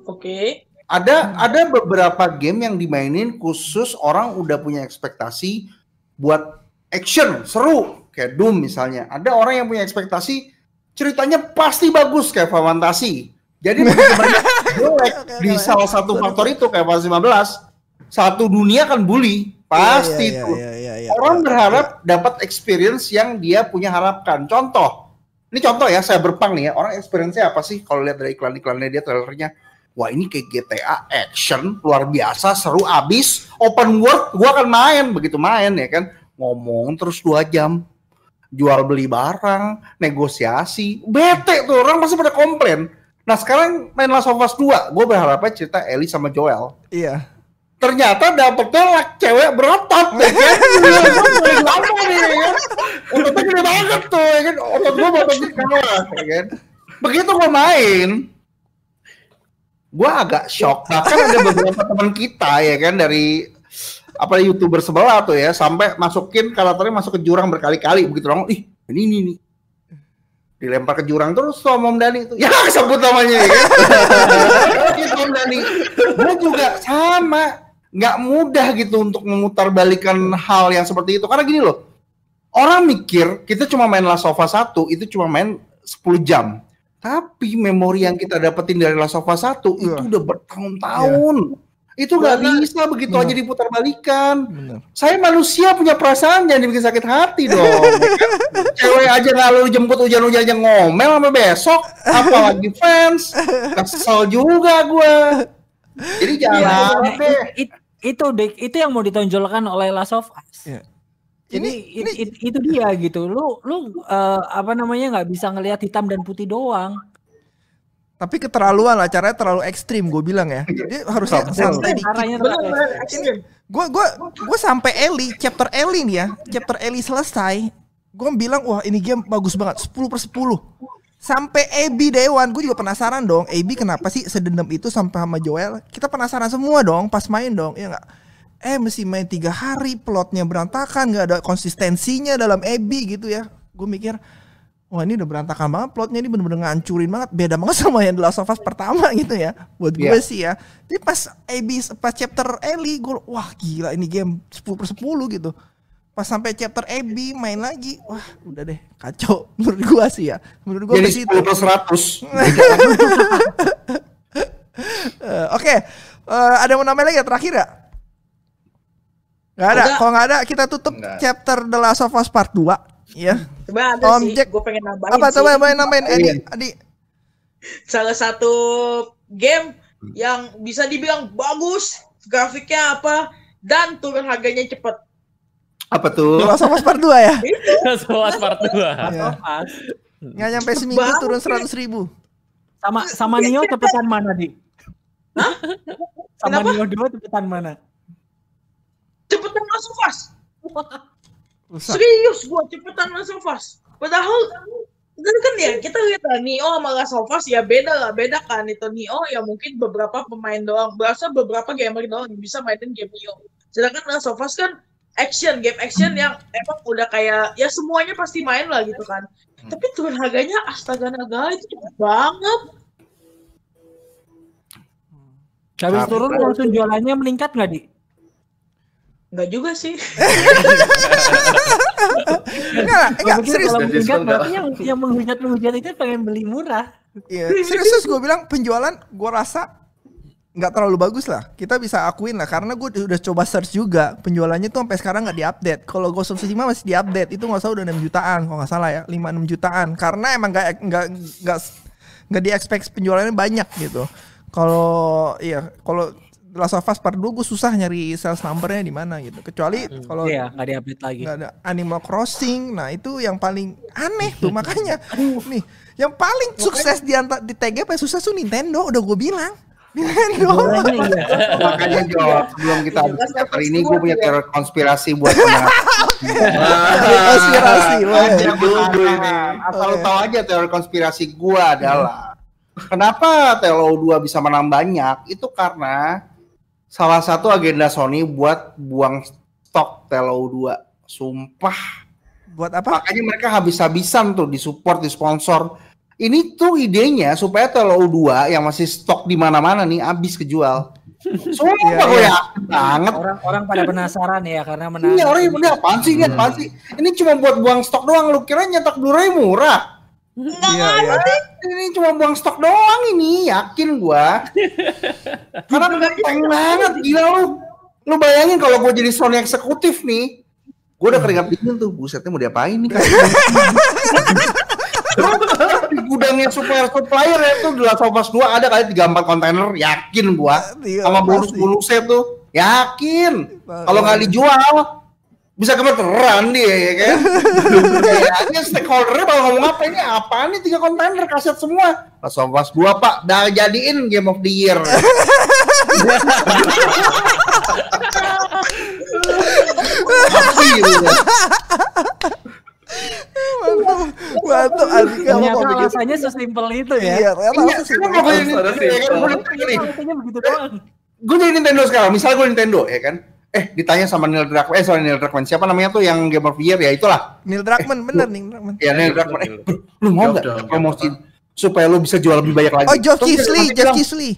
Oke. Ada ada beberapa game yang dimainin khusus orang udah punya ekspektasi buat action seru kayak Doom misalnya. Ada orang yang punya ekspektasi ceritanya pasti bagus kayak Final Fantasy. Jadi *laughs* mereka jelek di salah satu faktor itu kayak Final 15, satu dunia kan bully pasti Iya, itu. iya, iya, iya, Orang iya. berharap dapat experience yang dia punya harapkan. Contoh, ini contoh ya, saya berpang nih ya. Orang experience-nya apa sih kalau lihat dari iklan-iklannya dia trailernya? Wah ini kayak GTA action luar biasa seru abis open world gua akan main begitu main ya kan ngomong terus dua jam jual beli barang negosiasi. Bete tuh orang pasti pada komplain. Nah sekarang main Last of Us 2 gue berharapnya cerita Ellie sama Joel. Iya. ternyata dapetnya lah cewek berotot. *laughs* Ya kan lama nih ya. Kan ototnya gede banget tuh ya kan? Otot gue otot di kalah ya kan? Begitu gue main gue agak shock. Bahkan ada beberapa teman kita ya kan dari apa youtuber sebelah tuh ya sampai masukin karakternya masuk ke jurang berkali-kali begitu dong ih ini ini nih dilempar ke jurang terus sama Om Dani itu ya *laughs* sebut namanya ya *laughs* Gitu, Om Dani gue juga sama. Nggak mudah gitu untuk memutarbalikan hal yang seperti itu. Karena gini loh orang mikir kita cuma main Last of Us 1 itu cuma main 10 jam. Tapi memori yang kita dapetin dari Last of Us 1 itu Iya. udah bertahun-tahun itu nggak bisa begitu Benar. aja diputar balikan Bener. saya manusia punya perasaan jangan dibikin sakit hati *laughs* dong cewek aja nggak lu jemput hujan-hujan aja ngomel sampai besok apalagi fans kesel juga gue jadi jangan Iya, deh it- it- itu deh, itu yang mau ditonjolkan oleh Last of Us. Iya. Ini, Ini- it- it- itu dia gitu. Lu lu eh, apa namanya nggak bisa ngelihat hitam dan putih doang. Tapi keterlaluan lah, caranya terlalu ekstrim gue bilang ya. Dia harusnya Betul. santai dikit. Gue gua gua sampai Ellie, chapter Ellie nih ya, chapter Ellie selesai. Gue bilang wah ini game bagus banget, 10 per 10. Sampai Abby Dewan, gue juga penasaran dong. Abby kenapa sih sedendam itu sampai sama Joel? Kita penasaran semua dong pas main dong, ya nggak? Eh mesti main tiga hari, plotnya berantakan, nggak ada konsistensinya dalam Abby gitu ya. Gue mikir, wah ini udah berantakan banget plotnya ini bener-bener ngancurin banget. Beda banget *laughs* sama yang The Last of Us pertama gitu ya. Buat gue Iya. sih ya. Jadi pas Abby, pas chapter Ellie, gue wah gila ini game 10 per 10 gitu. Pas sampai chapter Abby main lagi, wah udah deh kacau *laughs* menurut gua sih ya. Menurut gua jadi ke situ. 10 per 100 *laughs* Eh, Oke, Eh, ada yang mau nambahin lagi ya terakhir ya? Gak ada. Ada. Kalau nggak ada kita tutup Nggak. chapter The Last of Us Part 2 ya. Coba ada Om sih, gue pengen nambahin Apa sih. coba coba nambahin Edi, Iya. Adi. Salah satu game yang bisa dibilang bagus, grafiknya apa, dan turun harganya cepet. apa tuh Last of Us Part 2 ya. Soal *laughs* part 2. Iya. Pas. Nggak nyampe seminggu turun 100 ribu. Sama sama Nio cepetan mana di? Sama Kenapa? Nio 2 cepetan mana? Cepetan langsung *laughs* fast. Rusak. Serius gua cepetan langsung fast. Padahal dan kan ya kita lihat lah Nio sama Last of Us ya beda lah beda kan itu Nio ya mungkin beberapa pemain doang berasa beberapa gamer doang yang bisa mainin game Nio sedangkan Last of Us kan action game action yang emang udah kayak ya semuanya pasti main lah gitu kan tapi turun harganya astaga naga itu cepet banget Habis Tapi- turun langsung jualannya meningkat nggak di? Enggak juga sih *laughs* Enggak, lah, enggak, Mungkin serius. kalau diskon berarti yang yang menghujat menghujat itu pengen beli murah. Iya, serius, serius gue bilang penjualan gue rasa nggak terlalu bagus lah. Kita bisa akuin lah karena gue udah coba search juga penjualannya tuh sampai sekarang nggak diupdate. Kalau Ghost of Tsushima masih diupdate itu nggak salah udah 6 jutaan kalau nggak salah ya 5-6 jutaan karena emang nggak nggak nggak nggak di expect penjualannya banyak gitu. Kalau iya kalau The Last of Us Part 2 gue susah nyari sales numbernya di mana gitu. Kecuali kalau Iya, nggak diupdate lagi. nggak ada Animal Crossing. Nah itu yang paling aneh tuh *laughs* makanya. nih yang paling sukses di anta- di TGP susah tuh Nintendo udah gue bilang. Nintendo. Iya. *laughs* Makanya Jo, sebelum kita habis hari ini gue punya teori konspirasi buat. *laughs* Konspirasi lo ya. Benar. Asal lu tahu aja teori konspirasi gue adalah kenapa TLO 2 bisa menang banyak itu karena salah satu agenda Sony buat buang stok TLO 2. Sumpah Buat apa? makanya mereka habis-habisan tuh disupport di sponsor ini tuh idenya supaya TLO 2 yang masih stok di mana-mana nih habis kejual Sumpah Iya, gue iya. yakin banget Orang-orang pada penasaran ya karena menang. Ini orang ini apaan sih ini apaan sih Ini cuma buat buang stok doang Lu kira nyetak Blu-ray murah Iya, iya. Ini cuma buang stok doang ini Yakin gua. *laughs* Karena penting banget Gila lu. Lu bayangin kalau gue jadi Sony eksekutif nih. Gue udah keringat dingin tuh Busetnya mau diapain nih? *laughs* Di gudangnya supplier supplier ya tuh di Us 2 ada kali 3 4 kontainer yakin gua. Iya, sama pasti. bonus-bonusnya tuh yakin. Kalau nggak dijual bisa gemeteran dia ya kan kayaknya stakeholdernya bakal ngomong apa ini apa nih tiga kontainer kaset semua of Us 2 pak dah jadiin Game of the Year ya. Mantap. Lo Ternyata mau bikin alasannya sesimpel itu ya. Iya, ternyata Iya, alasannya sekarang simpel. kalau ini- Ada sih, ya kan, gua udah gini, Alasannya begitu doang. gue jadi Nintendo sekarang. Misalnya gue Nintendo, ya kan? Eh, ditanya sama Neil Druckmann, eh sorry Neil Druckmann, siapa namanya tuh yang Game of the Year? Ya itulah. Neil Druckmann bener Neil Druckmann. Ya Neil Druckmann. Eh, bro, lu mau nggak promosi supaya lu bisa jual lebih banyak lagi? Oh nanti Geoff bilang, Keighley.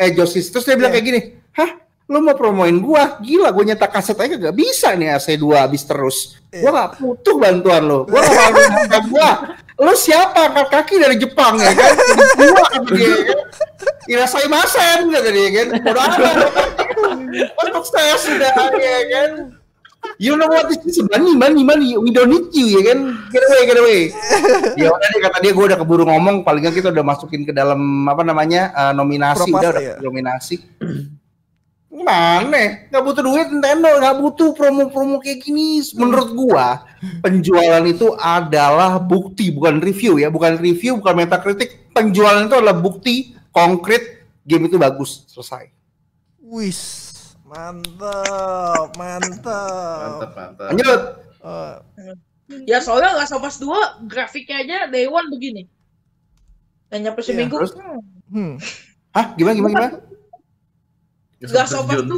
Eh, Josh Keighley. Terus dia bilang Iya. kayak gini, hah? Lu mau promoin gua? Gila, gua nyetak kaset aja gak bisa nih AC2 habis terus. Gua Iya. gak butuh bantuan lu. Gua gak mau bantuan gua. Lu siapa? Angkat kaki dari Jepang ya kan? Gua dia ya kan? Irasai masen kata dia kan? Bodo amat. Gua sukses sudah ya kan? You know what this is money, money, money. We don't need you ya kan? Get away, get away. ya udah deh kata dia gue udah keburu ngomong paling nggak kita udah masukin ke dalam apa namanya eh, nominasi Propast, udah udah ya. nominasi mana nggak butuh duit Nintendo nggak butuh promo-promo kayak gini menurut gua penjualan itu adalah bukti bukan review ya bukan review bukan metacritic penjualan itu adalah bukti konkret game itu bagus selesai Wis, mantap, mantap. Mantap, mantap. lanjut Eh, Ya soalnya Last of Us 2 grafiknya aja day one begini. Dan nyampe Iya, seminggu. terus? hmm. Hah gimana gimana gimana Last of Us 2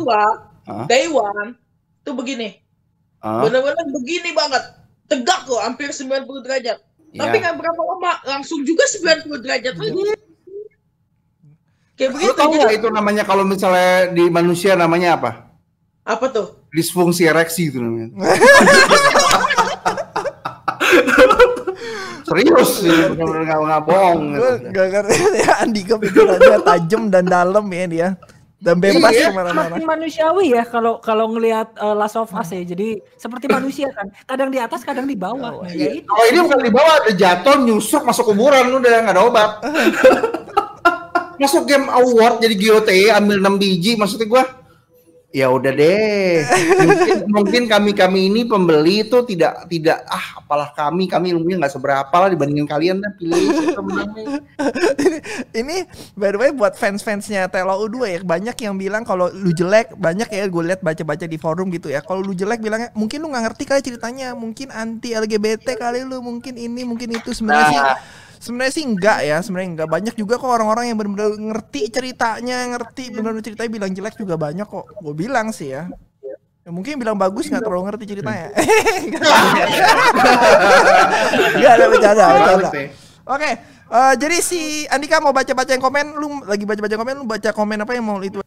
Hah? day one tuh begini. Ah, Bener-bener begini banget. Tegak kok hampir 90 derajat. Tapi iya. nggak berapa lama langsung juga 90 derajat lagi. Kayak Lu begitu. tahu Jadi, nggak itu namanya kalau misalnya di manusia namanya apa? apa tuh? Disfungsi ereksi itu namanya. *laughs* Serius, bener-bener nggak nggak bohong. Gitu. gak ngerti *laughs* ya Andika pikirannya tajam dan dalam ya dia. Dan bebas Iya, ke mana-mana. Makin manusiawi ya kalau kalau ngelihat uh, Last of Us ya. Jadi seperti manusia kan. Kadang di atas, kadang di bawah. Nah, ya itu. Kalau ini bukan di bawah, ada jatuh, nyusuk, masuk kuburan, udah nggak ada obat. *laughs* masuk game award jadi GOT ambil 6 biji maksudnya gua ya udah deh mungkin, mungkin kami kami ini pembeli itu tidak tidak ah apalah kami kami ilmunya nggak seberapa lah dibandingin kalian dah pilih menangnya. *laughs* Ini by the way buat fans-fansnya Telo U2 ya banyak yang bilang kalau lu jelek banyak ya gue lihat baca-baca di forum gitu ya kalau lu jelek bilangnya mungkin lu nggak ngerti kali ceritanya mungkin anti LGBT kali lu mungkin ini mungkin itu sebenarnya sih Nah. Sebenarnya sih enggak ya sebenarnya enggak. Banyak juga kok orang-orang yang benar-benar ngerti ceritanya ngerti benar-benar ceritanya. Bilang jelek juga banyak kok. Gue bilang sih ya. Ya, mungkin bilang bagus nggak terlalu ngerti ceritanya. *laughs* Gak ada bercanda, bercanda. Oke, eh, jadi si Andika mau baca-baca yang komen, lu lagi baca-baca komen, lu baca komen apa yang mau itu?